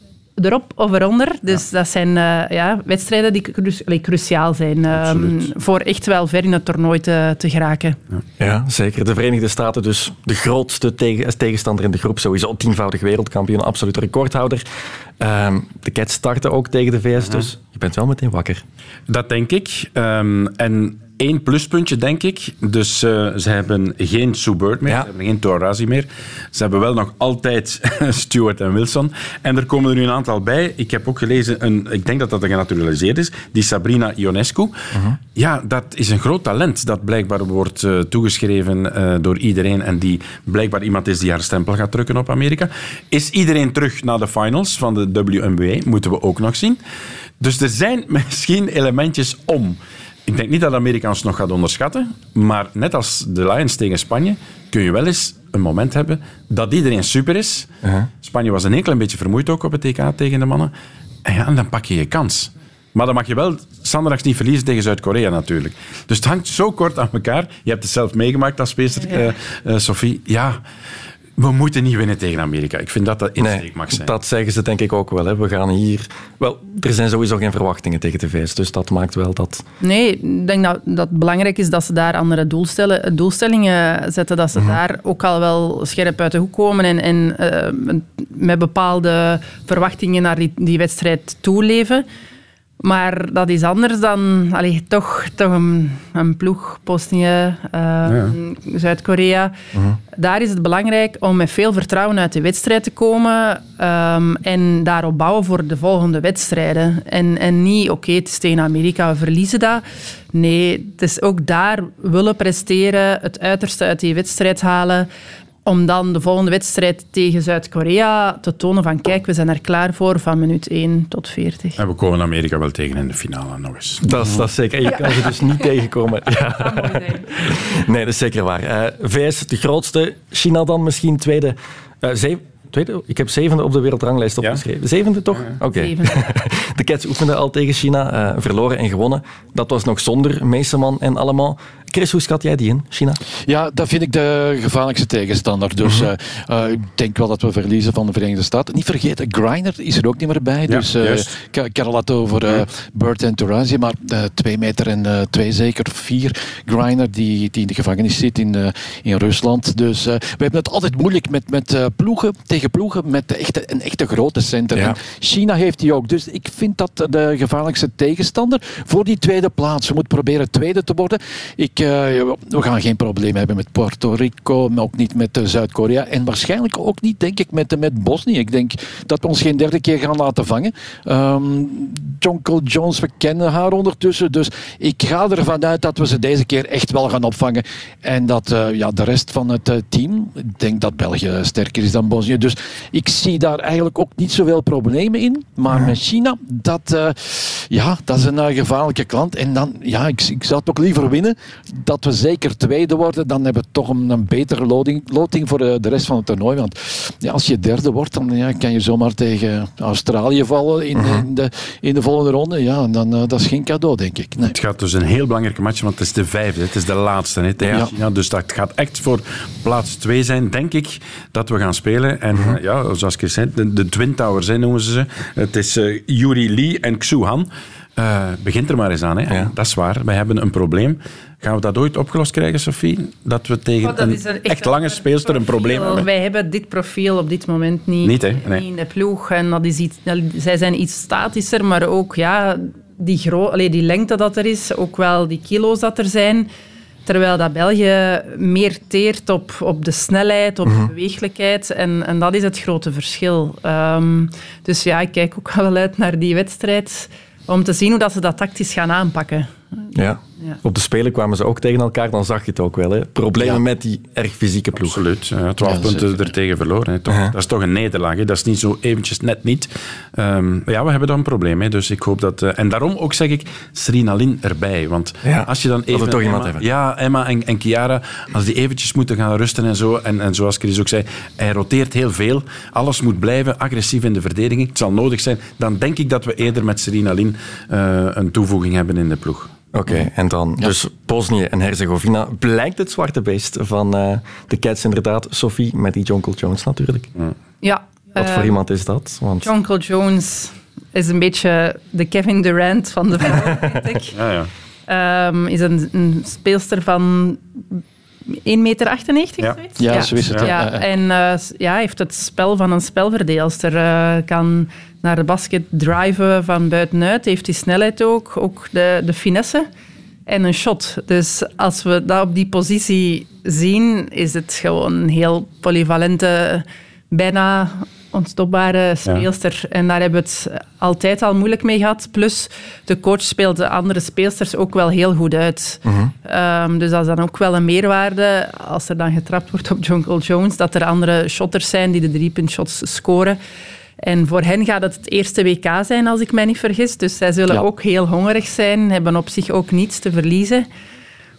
erop of eronder. Dus ja. dat zijn uh, ja, wedstrijden die cru allee, cruciaal zijn um, voor echt wel ver in het toernooi te, te geraken. Ja. ja. zeker. De Verenigde Staten dus de grootste tegen, tegenstander in de groep. Sowieso tienvoudig wereldkampioen, absoluut recordhouder. Um, de Cats starten ook tegen de VS, dus je bent wel meteen wakker. Dat denk ik. Um, en één pluspuntje, denk ik. Dus uh, ze hebben geen Sue Bird meer, ja. ze hebben geen Torazi meer. Ze hebben wel nog altijd Stewart en Wilson. En er komen er nu een aantal bij. Ik heb ook gelezen, een, ik denk dat dat genaturaliseerd is, die Sabrina Ionescu. Uh -huh. Ja, dat is een groot talent dat blijkbaar wordt uh, toegeschreven uh, door iedereen en die blijkbaar iemand is die haar stempel gaat drukken op Amerika. Is iedereen terug naar de finals van de WNBA? Moeten we ook nog zien. Dus er zijn misschien elementjes om. Ik denk niet dat Amerika ons nog gaat onderschatten, maar net als de Lions tegen Spanje kun je wel eens een moment hebben dat iedereen super is. Uh -huh. Spanje was een enkel een beetje vermoeid ook op het TK tegen de mannen. En ja, dan pak je je kans. Maar dan mag je wel zondags niet verliezen tegen Zuid-Korea natuurlijk. Dus het hangt zo kort aan elkaar. Je hebt het zelf meegemaakt als speelster, ja. uh, uh, Sophie. Ja, we moeten niet winnen tegen Amerika. Ik vind dat dat insteek nee, mag zijn. Dat zeggen ze denk ik ook wel. Hè. We gaan hier... Wel, er zijn sowieso geen verwachtingen tegen de VS, dus dat maakt wel dat... Nee, ik denk dat, dat het belangrijk is dat ze daar andere doelstellen, doelstellingen zetten, dat ze mm -hmm. daar ook al wel scherp uit de hoek komen en, en uh, met bepaalde verwachtingen naar die, die wedstrijd toeleven. Maar dat is anders dan allee, toch, toch een, een ploeg, Bosnië, uh, ja. Zuid-Korea. Uh -huh. Daar is het belangrijk om met veel vertrouwen uit de wedstrijd te komen um, en daarop bouwen voor de volgende wedstrijden. En, en niet, oké, okay, het is tegen Amerika, we verliezen dat. Nee, het is ook daar willen presteren, het uiterste uit die wedstrijd halen om dan de volgende wedstrijd tegen Zuid-Korea te tonen van kijk, we zijn er klaar voor van minuut 1 tot 40. En we komen Amerika wel tegen in de finale nog eens. Dat is, dat is zeker. En je ja. kan ze dus niet tegenkomen. Ja. Nee, dat is zeker waar. Uh, VS de grootste, China dan misschien tweede. Uh, tweede? Ik heb zevende op de wereldranglijst opgeschreven. Ja. Zevende toch? Oké. Okay. De Cats oefenden al tegen China, uh, verloren en gewonnen. Dat was nog zonder Meeseman en allemaal. Chris, hoe schat jij die in, China? Ja, dat vind ik de gevaarlijkste tegenstander. Dus mm -hmm. uh, uh, ik denk wel dat we verliezen van de Verenigde Staten. Niet vergeten, Griner is er ook niet meer bij. Ja, dus uh, het over uh, Burt en Torazi, maar twee meter en twee zeker, vier. Griner die, die in de gevangenis zit in, in Rusland. Dus we hebben het altijd moeilijk met, met ploegen, tegen ploegen met echte, een echte grote center. Ja. China heeft die ook. Dus ik vind dat de gevaarlijkste tegenstander voor die tweede plaats. We moeten proberen tweede te worden. Ik uh, we gaan geen probleem hebben met Puerto Rico, maar ook niet met uh, Zuid-Korea. En waarschijnlijk ook niet, denk ik, met, met Bosnië. Ik denk dat we ons geen derde keer gaan laten vangen. Um, Jonkel Jones, we kennen haar ondertussen. Dus ik ga ervan uit dat we ze deze keer echt wel gaan opvangen. En dat uh, ja, de rest van het team, ik denk dat België sterker is dan Bosnië. Dus Dus ik zie daar eigenlijk ook niet zoveel problemen in. Maar met China, dat, eh, ja, dat is een eh, gevaarlijke klant. En dan, ja, ik, ik zou toch liever winnen dat we zeker tweede worden. Dan hebben we toch een, een betere loting, loting voor de, de rest van het toernooi. Want ja, als je derde wordt, dan ja, kan je zomaar tegen Australië vallen in, in, de, in de volgende ronde. Ja, en dan, eh, dat is geen cadeau, denk ik. Nee. Het gaat dus een heel belangrijke match, want het is de vijfde. Het is de laatste hè, tegen Ja. China. Dus dat gaat echt voor plaats twee zijn, denk ik, dat we gaan spelen. En eh, ja, zoals ik zei, de, de Twin Towers hè, noemen ze ze. Het is eh, Yuri Lee en Xu Han. Eh, begint er maar eens aan. Hè. Ja. Dat is waar. Wij hebben een probleem. Gaan we dat ooit opgelost krijgen, Sophie? Dat we tegen Oh, dat een echt, lange speelster een probleem hebben? Wij hebben dit profiel op dit moment niet, Niet, hè? Nee. niet in de ploeg. En dat is iets, zij zijn iets statischer, maar ook ja, die, gro allee, die lengte dat er is, ook wel die kilo's dat er zijn. Terwijl dat België meer teert op, op de snelheid, op de beweeglijkheid. En, en dat is het grote verschil. Ehm, dus ja, ik kijk ook wel uit naar die wedstrijd om te zien hoe dat ze dat tactisch gaan aanpakken. Ja. Ja. Op de Spelen kwamen ze ook tegen elkaar, dan zag je het ook wel. Hè. Problemen Ja. met die erg fysieke ploeg. Absoluut. Ja, 12 Ja, punten zeker. er tegen verloren. Hè. Toch, Uh-huh. Dat is toch een nederlaag. Hè. Dat is niet zo eventjes net niet. Ehm, maar ja, we hebben dan een probleem. Hè. Dus ik hoop dat... eh, en daarom ook zeg ik Serena Lin erbij. Want Ja, als je dan dat even... toch iemand Emma, hebben. Ja, Emma en, en Chiara, als die eventjes moeten gaan rusten en zo. En, en zoals Chris ook zei, hij roteert heel veel. Alles moet blijven, agressief in de verdediging. Het zal nodig zijn. Dan denk ik dat we eerder met Serena Lin eh, een toevoeging hebben in de ploeg. Oké, en dan dus Bosnië en Herzegovina. Blijkt het zwarte beest van eh, de Cats inderdaad, Sophie, met die Jonkel Jones natuurlijk. Ja, Wat voor ehm, iemand is dat? Want, Jonkel Jones is een beetje de Kevin Durant van de vrouwen, vind ik. Ja, ja. Ehm, is een, een speelster van 1,98 meter, Ja. zoiets? Ja, zo is het. Ja, en eh, s- ja, heeft het spel van een spelverdeelster. eh, kan naar de basket driven van buitenuit. Heeft die snelheid ook. Ook de, de finesse. En een shot. Dus als we dat op die positie zien, is het gewoon een heel polyvalente, bijna onstopbare speelster. En daar hebben we het altijd al moeilijk mee gehad. Plus, de coach speelt de andere speelsters ook wel heel goed uit. Ehm, dus dat is dan ook wel een meerwaarde als er dan getrapt wordt op Jonkel Jones, dat er andere shotters zijn die de driepuntshots scoren. En voor hen gaat het het eerste WK zijn, als ik mij niet vergis. Dus zij zullen Ja. ook heel hongerig zijn, hebben op zich ook niets te verliezen.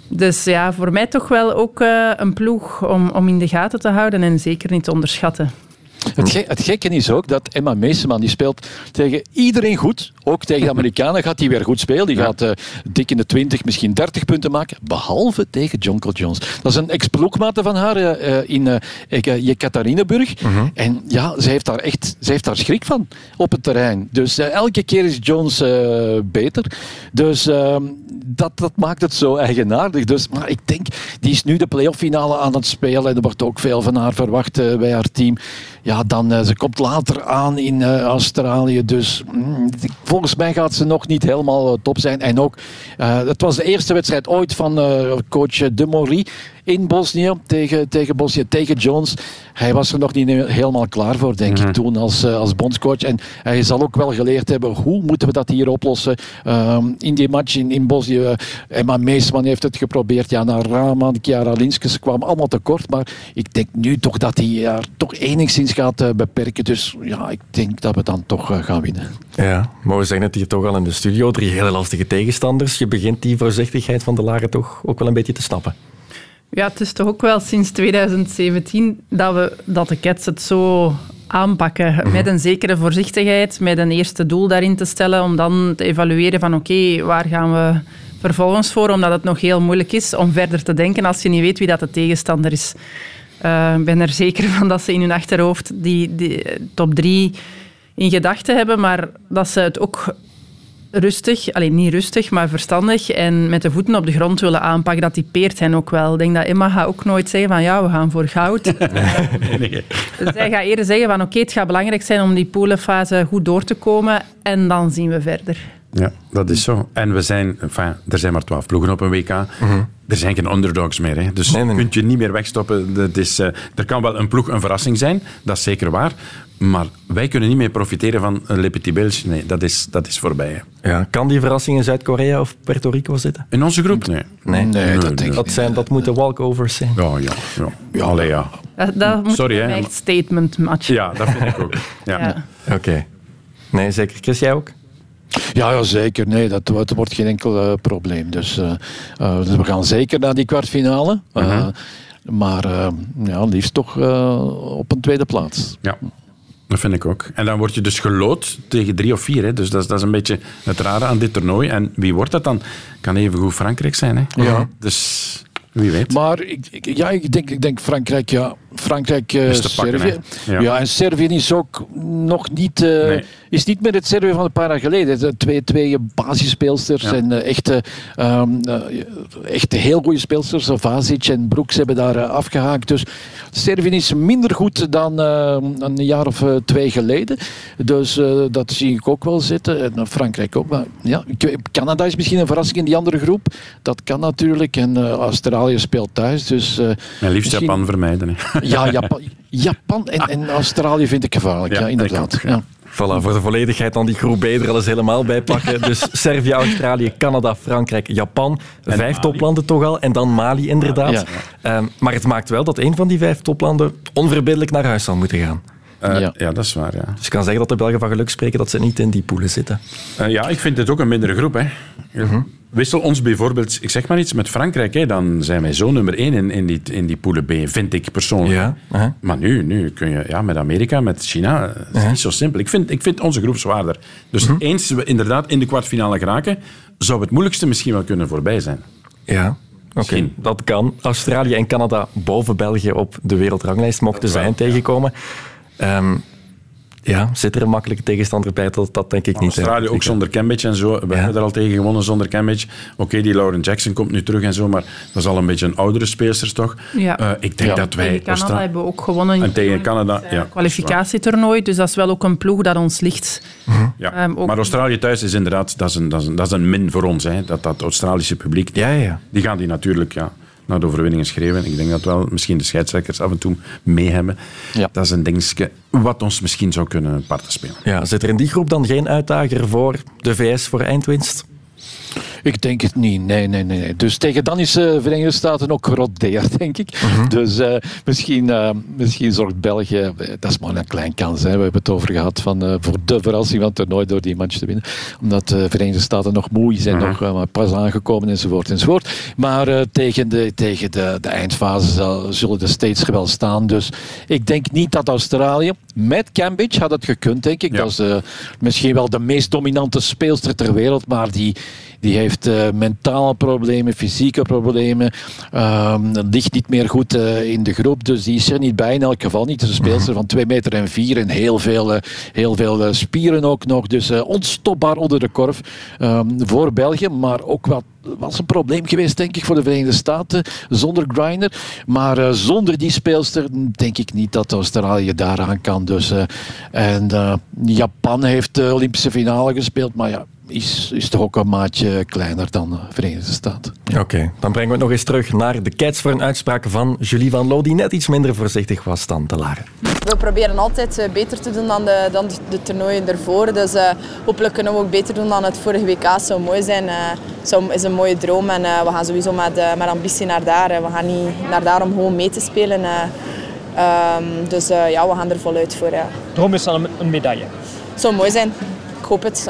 Dus ja, voor mij toch wel ook eh, een ploeg om, om in de gaten te houden en zeker niet te onderschatten. Het, ge- het gekke is ook dat Emma Meeseman die speelt tegen iedereen goed. Ook tegen de Amerikanen gaat hij weer goed spelen. Die gaat eh, dik in de 20, misschien 30 punten maken. Behalve tegen Jonkel Jones. Dat is een ex-ploegmate van haar eh, eh, in uh, Jekaterinenburg. En ja, ze heeft daar echt ze heeft daar schrik van op het terrein. Dus elke keer is Jones beter. Dus ehm, dat, dat maakt het zo eigenaardig. Dus, maar ik denk, die is nu de playoff finale aan het spelen. En er wordt ook veel van haar verwacht bij haar team. Ja, dan, eh, ze komt later aan in eh, Australië. Dus mm, volgens mij gaat ze nog niet helemaal eh, top zijn. En ook, het was de eerste wedstrijd ooit van coach De Maury in Bosnië tegen, tegen Bosnië, tegen Jones. Hij was er nog niet helemaal klaar voor, denk ik, toen als, uh, als bondscoach. En hij zal ook wel geleerd hebben, hoe moeten we dat hier oplossen um, in die match in, in Bosnië. Emma Meesman heeft het geprobeerd, Jana Raman, Chiara Linskes, kwamen allemaal tekort. Maar ik denk nu toch dat hij haar toch enigszins gaat uh, beperken. Dus ja, ik denk dat we dan toch uh, gaan winnen. Ja, maar we zeggen het hier toch al in de studio. Drie hele lastige tegenstanders. Je begint die voorzichtigheid van de Laren toch ook wel een beetje te snappen. Ja, het is toch ook wel sinds 2017 dat, we, dat de Cats het zo aanpakken. Mm-hmm. Met een zekere voorzichtigheid, met een eerste doel daarin te stellen, om dan te evalueren van oké, okay, waar gaan we vervolgens voor? Omdat het nog heel moeilijk is om verder te denken als je niet weet wie dat de tegenstander is. Ik uh, ben er zeker van dat ze in hun achterhoofd die, die top drie in gedachten hebben, maar dat ze het ook rustig, alleen niet rustig, maar verstandig en met de voeten op de grond willen aanpakken, dat typeert hen ook wel. Ik denk dat Emma gaat ook nooit zeggen van ja, we gaan voor goud. nee, nee. Zij gaat eerder zeggen van oké, okay, het gaat belangrijk zijn om die polenfase goed door te komen en dan zien we verder. Ja, dat is zo. En we zijn, enfin, er zijn maar twaalf ploegen op een WK. Mm-hmm. Er zijn geen underdogs meer. Hè. Dus nee, nee, nee. kunt je niet meer wegstoppen. Dat is, uh, er kan wel een ploeg een verrassing zijn, dat is zeker waar. Maar wij kunnen niet meer profiteren van een Le Petit Belge. Nee, dat is, dat is voorbij. Hè. Ja, kan die verrassing in Zuid-Korea of Puerto Rico zitten? In onze groep? Nee. Nee, nee, dat, denk dat, zijn, dat moeten walkovers zijn. Ja, ja. ja. ja. Allee, ja. Dat, dat moet Sorry, een hè. echt statement match. Ja, dat vind ik ook. Ja. Ja. Oké. Nee, zeker. Chris, jij ook? Ja, ja, zeker. Nee, dat, dat wordt geen enkel eh, probleem. Dus, eh, eh, dus we gaan zeker naar die kwartfinale. Eh, Maar eh, ja, liefst toch eh, op een tweede plaats. Ja, dat vind ik ook. En dan word je dus gelood tegen drie of vier. Hè. Dus dat is, dat is een beetje het rare aan dit toernooi. En wie wordt dat dan? Kan even goed Frankrijk zijn. Hè. Ja. Dus wie weet. Maar ik, ik- ja, ik, denk, ik denk Frankrijk, ja. Frankrijk, pakken, Servië. Ja. Ja. en Servië is ook nog niet, eh, Nee. is niet meer het Servië van een paar jaar geleden. De twee, twee basisspeelsters Ja. en eh, echte, ehm, eh, echte heel goede speelsters. Vazic en Broeks hebben daar eh, afgehaakt. Dus Servië is minder goed dan een jaar of twee geleden. Dus dat zie ik ook wel zitten. En Frankrijk ook. Maar ja, Canada is misschien een verrassing in die andere groep. Dat kan natuurlijk. En Australië speelt thuis. Dus, En liefst misschien- Japan vermijden. Hè. Ja, Japan, Japan en, en Australië vind ik gevaarlijk. Ja, inderdaad. ook, ja. Voilà, voor de volledigheid dan die groep B er al eens helemaal bij pakken. Dus Servië, Australië, Canada, Frankrijk, Japan. vijf Mali. toplanden toch al. En dan Mali inderdaad. Ja. Ehm, maar het maakt wel dat een van die vijf toplanden onverbiddelijk naar huis zal moeten gaan. Eh, Ja. ja. dat is waar. Ja. Dus ik kan zeggen dat de Belgen van geluk spreken dat ze niet in die poelen zitten. Eh, ja, ik vind het ook een mindere groep. Hè. Mhm. Wissel ons bijvoorbeeld, ik zeg maar iets, met Frankrijk. Hè, dan zijn wij zo nummer één in, in, die, in die poelen B, vind ik persoonlijk. Ja. Maar nu, nu kun je ja, met Amerika, met China, het is niet zo simpel. Ik vind, ik vind onze groep zwaarder. Dus Mhm. eens we inderdaad in de kwartfinale geraken, zou het moeilijkste misschien wel kunnen voorbij zijn. Ja, oké. Dat kan. Australië en Canada boven België op de wereldranglijst mochten Dat zijn tegenkomen. Ehm, ja, zit er een makkelijke tegenstander bij? Dat, dat denk ik niet. hè. Australië ook zonder Cambridge en zo. We Ja. hebben er al tegen gewonnen zonder Cambridge. Oké, die Lauren Jackson komt nu terug en zo, maar dat is al een beetje een oudere speelster toch? Ja. Eh, ik denk Ja. dat wij... Tegen Canada Austra- hebben we ook gewonnen. En tegen Canada, Het, eh, ja. kwalificatietoernooi, dus dat is wel ook een ploeg dat ons ligt. Ja. Ehm, ook- Maar Australië thuis is inderdaad dat is een, dat is een, dat is een min voor ons. Hè. Dat, dat Australische publiek, Ja, ja, ja. die gaan die natuurlijk ja, naar de overwinningen schreeuwen. Ik denk dat wel misschien de scheidsrechters af en toe mee hebben. Ja. Dat is een dingetje wat ons misschien zou kunnen parten spelen. Ja, zit er in die groep dan geen uitdager voor de VS voor eindwinst? Ik denk het niet. Nee, nee, nee. Dus tegen dan is de Verenigde Staten ook gerodeerd, denk ik. Dus eh, misschien, eh, misschien zorgt België... eh, Dat is maar een klein kans. Hè. We hebben het over gehad van, voor de verrassing van het toernooi door die match te winnen. Omdat de Verenigde Staten nog moe zijn, nog eh, maar pas aangekomen enzovoort enzovoort. Maar tegen, de, tegen de, de eindfase zal- zullen de States wel staan. Dus ik denk niet dat Australië... Met Cambridge had het gekund, denk ik. Ja. Dat is misschien wel de meest dominante speelster ter wereld, maar die... Die heeft eh, mentale problemen, fysieke problemen. Ehm, ligt niet meer goed eh, in de groep. Dus die is er niet bij. In elk geval niet. Het is een speelster van 2 meter en 4 en heel veel, eh, heel veel spieren ook nog. Dus onstopbaar onder de korf ehm, voor België. Maar ook wat was een probleem geweest, denk ik, voor de Verenigde Staten. Zonder Grinder. Maar zonder die speelster denk ik niet dat Australië daaraan kan. Dus, en Japan heeft de Olympische finale gespeeld. Maar ja, is, is toch ook een maatje kleiner dan de Verenigde Staten. Oké, dan brengen we het nog eens terug naar de Cats voor een uitspraak van Julie Van Loo, die net iets minder voorzichtig was dan de Laren. We proberen altijd eh, beter te doen dan de, dan de, toernooien ervoor. Dus eh, hopelijk kunnen we ook beter doen dan het vorige WK. Het zou mooi zijn. Het zou is een mooie droom. En eh, we gaan sowieso met, eh, met ambitie naar daar. We gaan niet naar daar om gewoon mee te spelen. eh. Ehm, dus eh, ja, we gaan er voluit voor. Ja. Droom is dan een, een medaille. Het zou mooi zijn. Ik hoop het.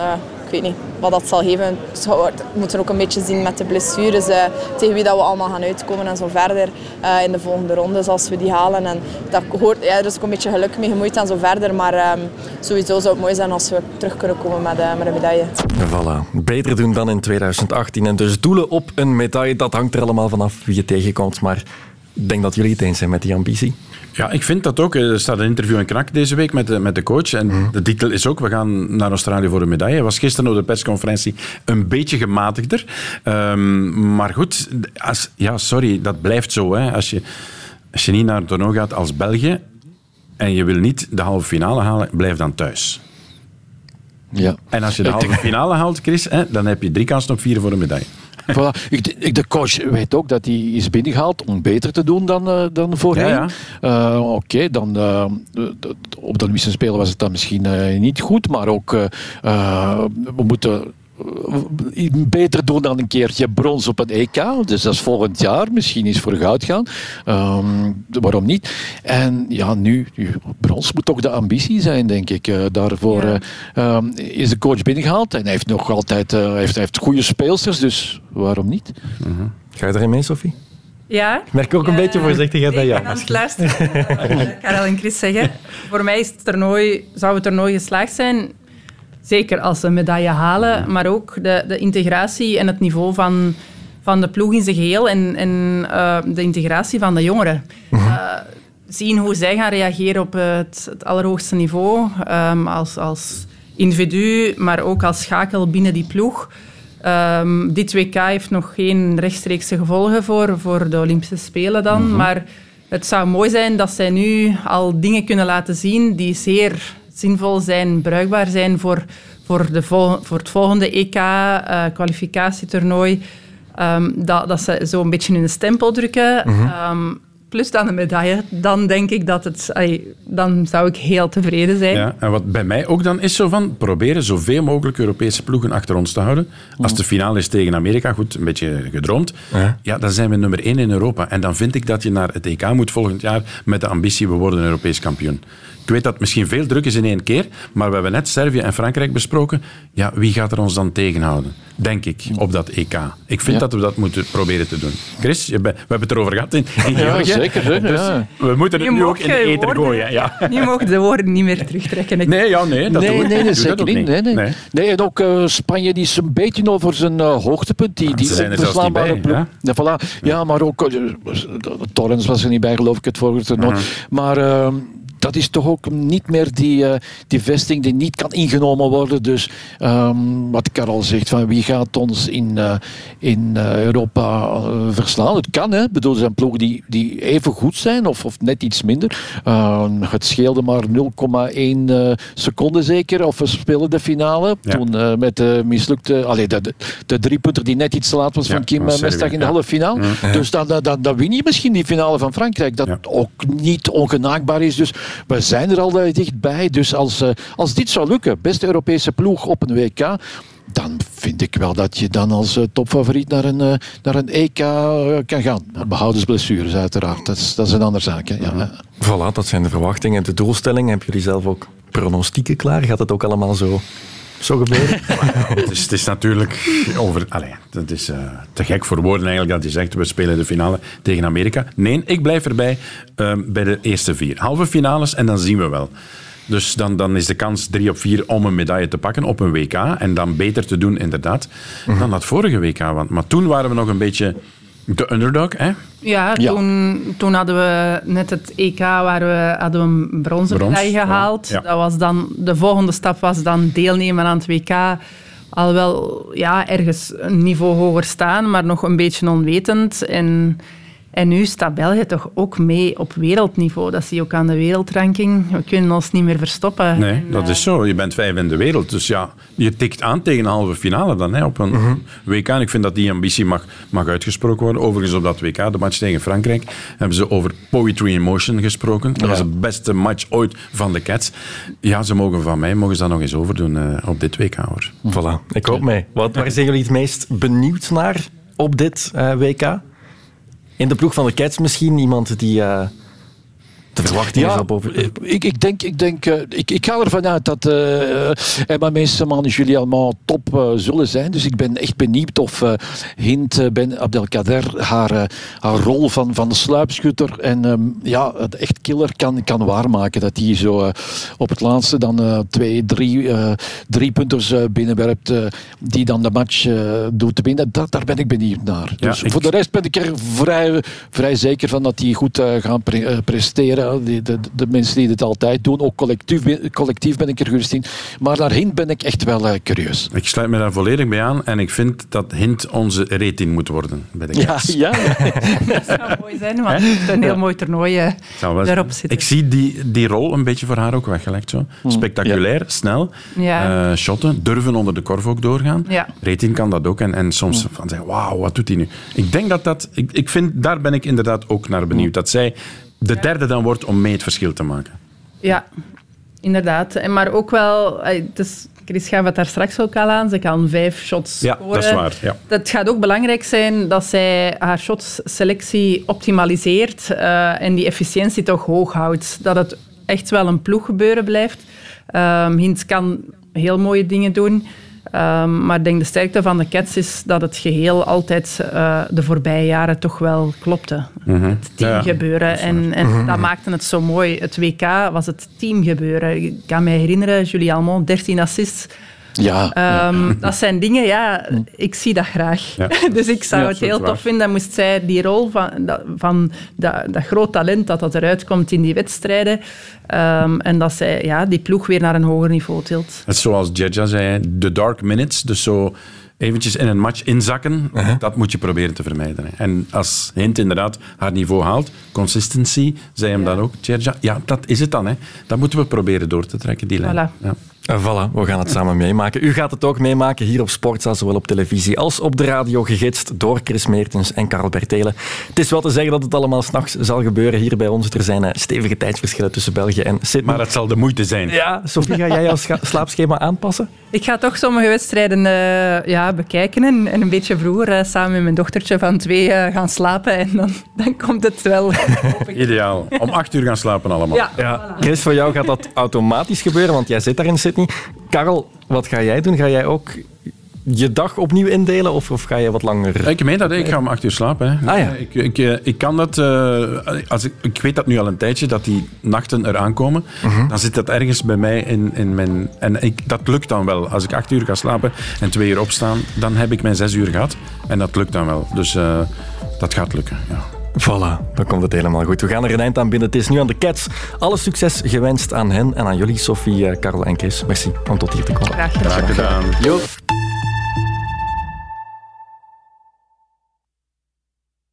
Weet niet wat dat zal geven. Zou- We moeten ook een beetje zien met de blessures. eh, tegen wie dat we allemaal gaan uitkomen en zo verder eh, in de volgende rondes als we die halen. En dat hoort, ja, er is ook een beetje geluk mee gemoeid en zo verder. Maar ehm, sowieso zou het mooi zijn als we terug kunnen komen met, eh, met een medaille. Voilà, beter doen dan in 2018. En dus doelen op een medaille, dat hangt er allemaal vanaf wie je tegenkomt. Maar ik denk dat jullie het eens zijn met die ambitie. Ja, ik vind dat ook. Er staat een interview in Knak deze week met de, met de coach. En Mhm. de titel is ook, we gaan naar Australië voor een medaille. Hij was gisteren op de persconferentie een beetje gematigder. Ehm, maar goed, als, ja, sorry, dat blijft zo. Hè. Als, je, als je niet naar het toernooi gaat als België en je wil niet de halve finale halen, blijf dan thuis. Ja. En als je de halve finale haalt, Chris, hè, dan heb je drie kansen op vier voor een medaille. Voilà. Ik, ik- de coach weet ook dat hij is binnengehaald om beter te doen dan, eh, dan voorheen. Ja, Eh, Oké, dan eh, op de Olympische Spelen was het dan misschien niet goed, maar ook we moeten beter doen dan een keertje brons op een EK. Dus dat is volgend jaar. Misschien eens voor goud gaan. Ehm, waarom niet? En ja, nu, brons moet toch de ambitie zijn, denk ik. Uh, daarvoor Ja. eh, ehm, is de coach binnengehaald. En hij heeft nog altijd eh, heeft, heeft goede speelsters, dus waarom niet? Ga je erin mee, Sophie? Ja. Ik merk ook een beetje voorzichtigheid bij Ik jou. ben aan het luisteren. Karel en Chris zeggen. Voor mij is het toernooi, zou het toernooi geslaagd zijn. Zeker als ze een medaille halen, maar ook de, de integratie en het niveau van, van de ploeg in zijn geheel en, en eh, de integratie van de jongeren. Eh, zien hoe zij gaan reageren op het, het allerhoogste niveau ehm, als, als individu, maar ook als schakel binnen die ploeg. Ehm, dit WK heeft nog geen rechtstreekse gevolgen voor, voor de Olympische Spelen dan, maar het zou mooi zijn dat zij nu al dingen kunnen laten zien die zeer zinvol zijn, bruikbaar zijn voor, voor, de vol- voor het volgende EK, eh, kwalificatietoernooi. Ehm, dat, dat ze zo een beetje hun stempel drukken. Ehm, plus dan een medaille. Dan denk ik dat het... dan zou ik heel tevreden zijn. Ja, en wat bij mij ook dan is zo van, proberen zoveel mogelijk Europese ploegen achter ons te houden. Als de finale is tegen Amerika, goed, een beetje gedroomd. Ja. Ja, dan zijn we nummer één in Europa. En dan vind ik dat je naar het EK moet volgend jaar met de ambitie, we worden Europees kampioen. Ik weet dat het misschien veel druk is in één keer, maar we hebben net Servië en Frankrijk besproken. Ja, wie gaat er ons dan tegenhouden? Denk ik, op dat EK. Ik vind Ja. dat we dat moeten proberen te doen. Chris, we hebben het erover gehad in, in Georgië. Zeker, zeker, Dus ja. we moeten het Je nu ook in de woorden- gooien. Ja. Nu mogen de woorden niet meer terugtrekken. Ik- Nee, ja, nee, dat nee, doe nee, nee, zeker niet. Nee, nee. Nee. Nee, en ook eh, Spanje die is een beetje over zijn eh, hoogtepunt. Die, die ze zijn er zelfs niet onverslaanbare bij, ploeg. Ja, voilà. ja, maar ook... eh, Torrens was er niet bij, geloof ik, het vorige toernooi. Maar... dat is toch ook niet meer die, eh, die vesting die niet kan ingenomen worden. Dus ehm, wat Karel zegt, van wie gaat ons in, eh, in eh, Europa verslaan? Het kan, hè. Ik bedoel, er zijn ploegen die, die even goed zijn of, of net iets minder. Ehm, het scheelde maar 0,1 eh, seconde zeker. Of we spelen de finale. Ja. Toen met de mislukte... Allee, de, de, de driepunter die net iets te laat was Ja, van Kim Mestag in de halve finale. Dus dan, dan, dan, dan win je misschien die finale van Frankrijk. Dat ook niet ongenaakbaar is. Dus we zijn er al dichtbij. Dus als, eh, als dit zou lukken, beste Europese ploeg op een WK... Dan vind ik wel dat je dan als eh, topfavoriet naar een, eh, naar een EK kan gaan. Behoudens blessures uiteraard. Dat is, dat is een andere zaak. Hè. Ja. Voilà, dat zijn de verwachtingen. De doelstellingen. Hebben jullie zelf ook pronostieken klaar? Gaat het ook allemaal zo, zo gebeuren? Het is, het is natuurlijk over. Allee, het is eh, te gek voor woorden eigenlijk dat je zegt we spelen de finale tegen Amerika. Nee, ik blijf erbij eh, bij de eerste vier. Halve finales en dan zien we wel. Dus dan, dan is de kans drie op vier om een medaille te pakken op een WK. En dan beter te doen, inderdaad, dan dat vorige WK. Want, maar toen waren we nog een beetje de underdog. Hè? Ja, Ja. Toen, toen hadden we net het EK waar we hadden we een bronzen Brons, medaille gehaald. Ja. Dat was dan, de volgende stap was dan deelnemen aan het WK. Al wel ja, ergens een niveau hoger staan, maar nog een beetje onwetend. En, en nu staat België toch ook mee op wereldniveau. Dat zie je ook aan de wereldranking. We kunnen ons niet meer verstoppen. Nee, En, dat eh, is zo. Je bent vijf in de wereld. Dus ja, je tikt aan tegen een halve finale dan hè, op een WK. En ik vind dat die ambitie mag, mag uitgesproken worden. Overigens op dat WK, de match tegen Frankrijk, hebben ze over poetry in motion gesproken. Dat was de beste match ooit van de Cats. Ja, ze mogen van mij mogen ze dat nog eens overdoen eh, op dit WK. Hoor. voilà, ik hoop mee. Wat, waar zijn jullie het meest benieuwd naar op dit eh, WK? In de ploeg van de Cats misschien iemand die eh, de verwachtingen Ja, zal boven... ik, ik denk, ik, denk eh, ik, ik ga ervan uit dat eh Emma Meeseman en Julie Alman top eh, zullen zijn. Dus ik ben echt benieuwd of eh Hint eh, Ben Abdelkader haar, eh, haar rol van, van de sluipschutter en ehm, ja, het echt killer kan, kan waarmaken. Dat hij zo eh, op het laatste dan eh, twee, drie, eh drie punters eh, binnenwerpt eh, die dan de match eh, doet winnen. Dat, daar ben ik benieuwd naar. Ja, Dus ik- voor de rest ben ik er vrij, vrij zeker van dat die goed eh, gaan pre- eh, presteren. Die, de, de mensen die dit altijd doen. Ook collectief, ben- collectief ben ik er gerust in. Maar naar Hint ben ik echt wel eh, curieus. Ik sluit me daar volledig bij aan. En ik vind dat Hint onze rating moet worden bij de Ja, ja. Dat zou mooi zijn, want het is een heel mooi toernooi eh, daarop zitten. Ik zie die, die rol een beetje voor haar ook weggelegd. Zo. Spectaculair, snel, Ja. eh, shotten, durven onder de korf ook doorgaan. Ja. Rating kan dat ook. En, en soms van zeggen, wauw, wat doet hij nu? Ik denk dat dat... Ik, ik vind, daar ben ik inderdaad ook naar benieuwd. Dat zij de derde dan wordt om mee het verschil te maken. Ja, inderdaad. En Maar ook wel, eh, het is, Chris gaf het daar straks ook al aan. Ze kan vijf shots Ja, scoren. dat is waar. Ja. Het gaat ook belangrijk zijn dat zij haar shotsselectie optimaliseert eh, en die efficiëntie toch hoog houdt. Dat het echt wel een ploeggebeuren blijft. Ehm Hint kan heel mooie dingen doen. Ehm, maar ik denk de sterkte van de Cats is dat het geheel altijd eh, de voorbije jaren toch wel klopte. Het teamgebeuren. en en dat maakte het zo mooi. Het WK was het teamgebeuren. Ik kan me herinneren, Julie Almond, 13 assists. Ja, Ehm, Dat zijn dingen, ja, ik zie dat graag. Ja. dus ik zou Ja, het heel waar. tof vinden. Moest zij die rol van, dat, van dat, dat groot talent dat dat eruit komt in die wedstrijden. ehm, en dat zij ja, die ploeg weer naar een hoger niveau tilt. Het is zoals Jedja zei, de dark minutes. Dus zo eventjes in een match inzakken, dat moet je proberen te vermijden. hè. En als Hint inderdaad haar niveau haalt, consistency, zei hem dan ook, Jedja, ja, dat is het dan. Hè. Dat moeten we proberen door te trekken, die lijn. Voilà. Ja. Uh, Voilà, we gaan het samen meemaken. U gaat het ook meemaken hier op Sportza, zowel op televisie als op de radio, gegidst door Chris Meertens en Karel Bertelen. Het is wel te zeggen dat het allemaal s'nachts zal gebeuren hier bij ons. Er zijn eh, stevige tijdsverschillen tussen België en Sydney. Maar het zal de moeite zijn. Ja, Sofie, ga jij jouw slaapschema aanpassen? Ik ga toch sommige wedstrijden eh, ja, bekijken en, en een beetje vroeger eh, samen met mijn dochtertje van twee eh, gaan slapen. En dan, dan komt het wel. Ideaal. Om acht uur gaan slapen allemaal. ja, Ja. Chris, voor jou gaat dat automatisch gebeuren, want jij zit daar in Sydney. Karel, wat ga jij doen? Ga jij ook je dag opnieuw indelen of, of ga je wat langer... Ik meen dat, ik ga om acht uur slapen. Hè. Ah, ja. ik, ik, eh, ik kan dat... eh, als ik, ik weet dat nu al een tijdje, dat die nachten eraan komen. Mhm. Dan zit dat ergens bij mij in, in mijn... En ik, dat lukt dan wel. Als ik acht uur ga slapen en twee uur opstaan, dan heb ik mijn zes uur gehad. En dat lukt dan wel. Dus eh, dat gaat lukken, ja. Voilà, dan komt het helemaal goed. We gaan er een eind aan binnen. Het is nu aan de Cats. Alle succes gewenst aan hen en aan jullie, Sophie, eh, Karel en Chris. Merci om tot hier te komen. graag gedaan. Graag gedaan.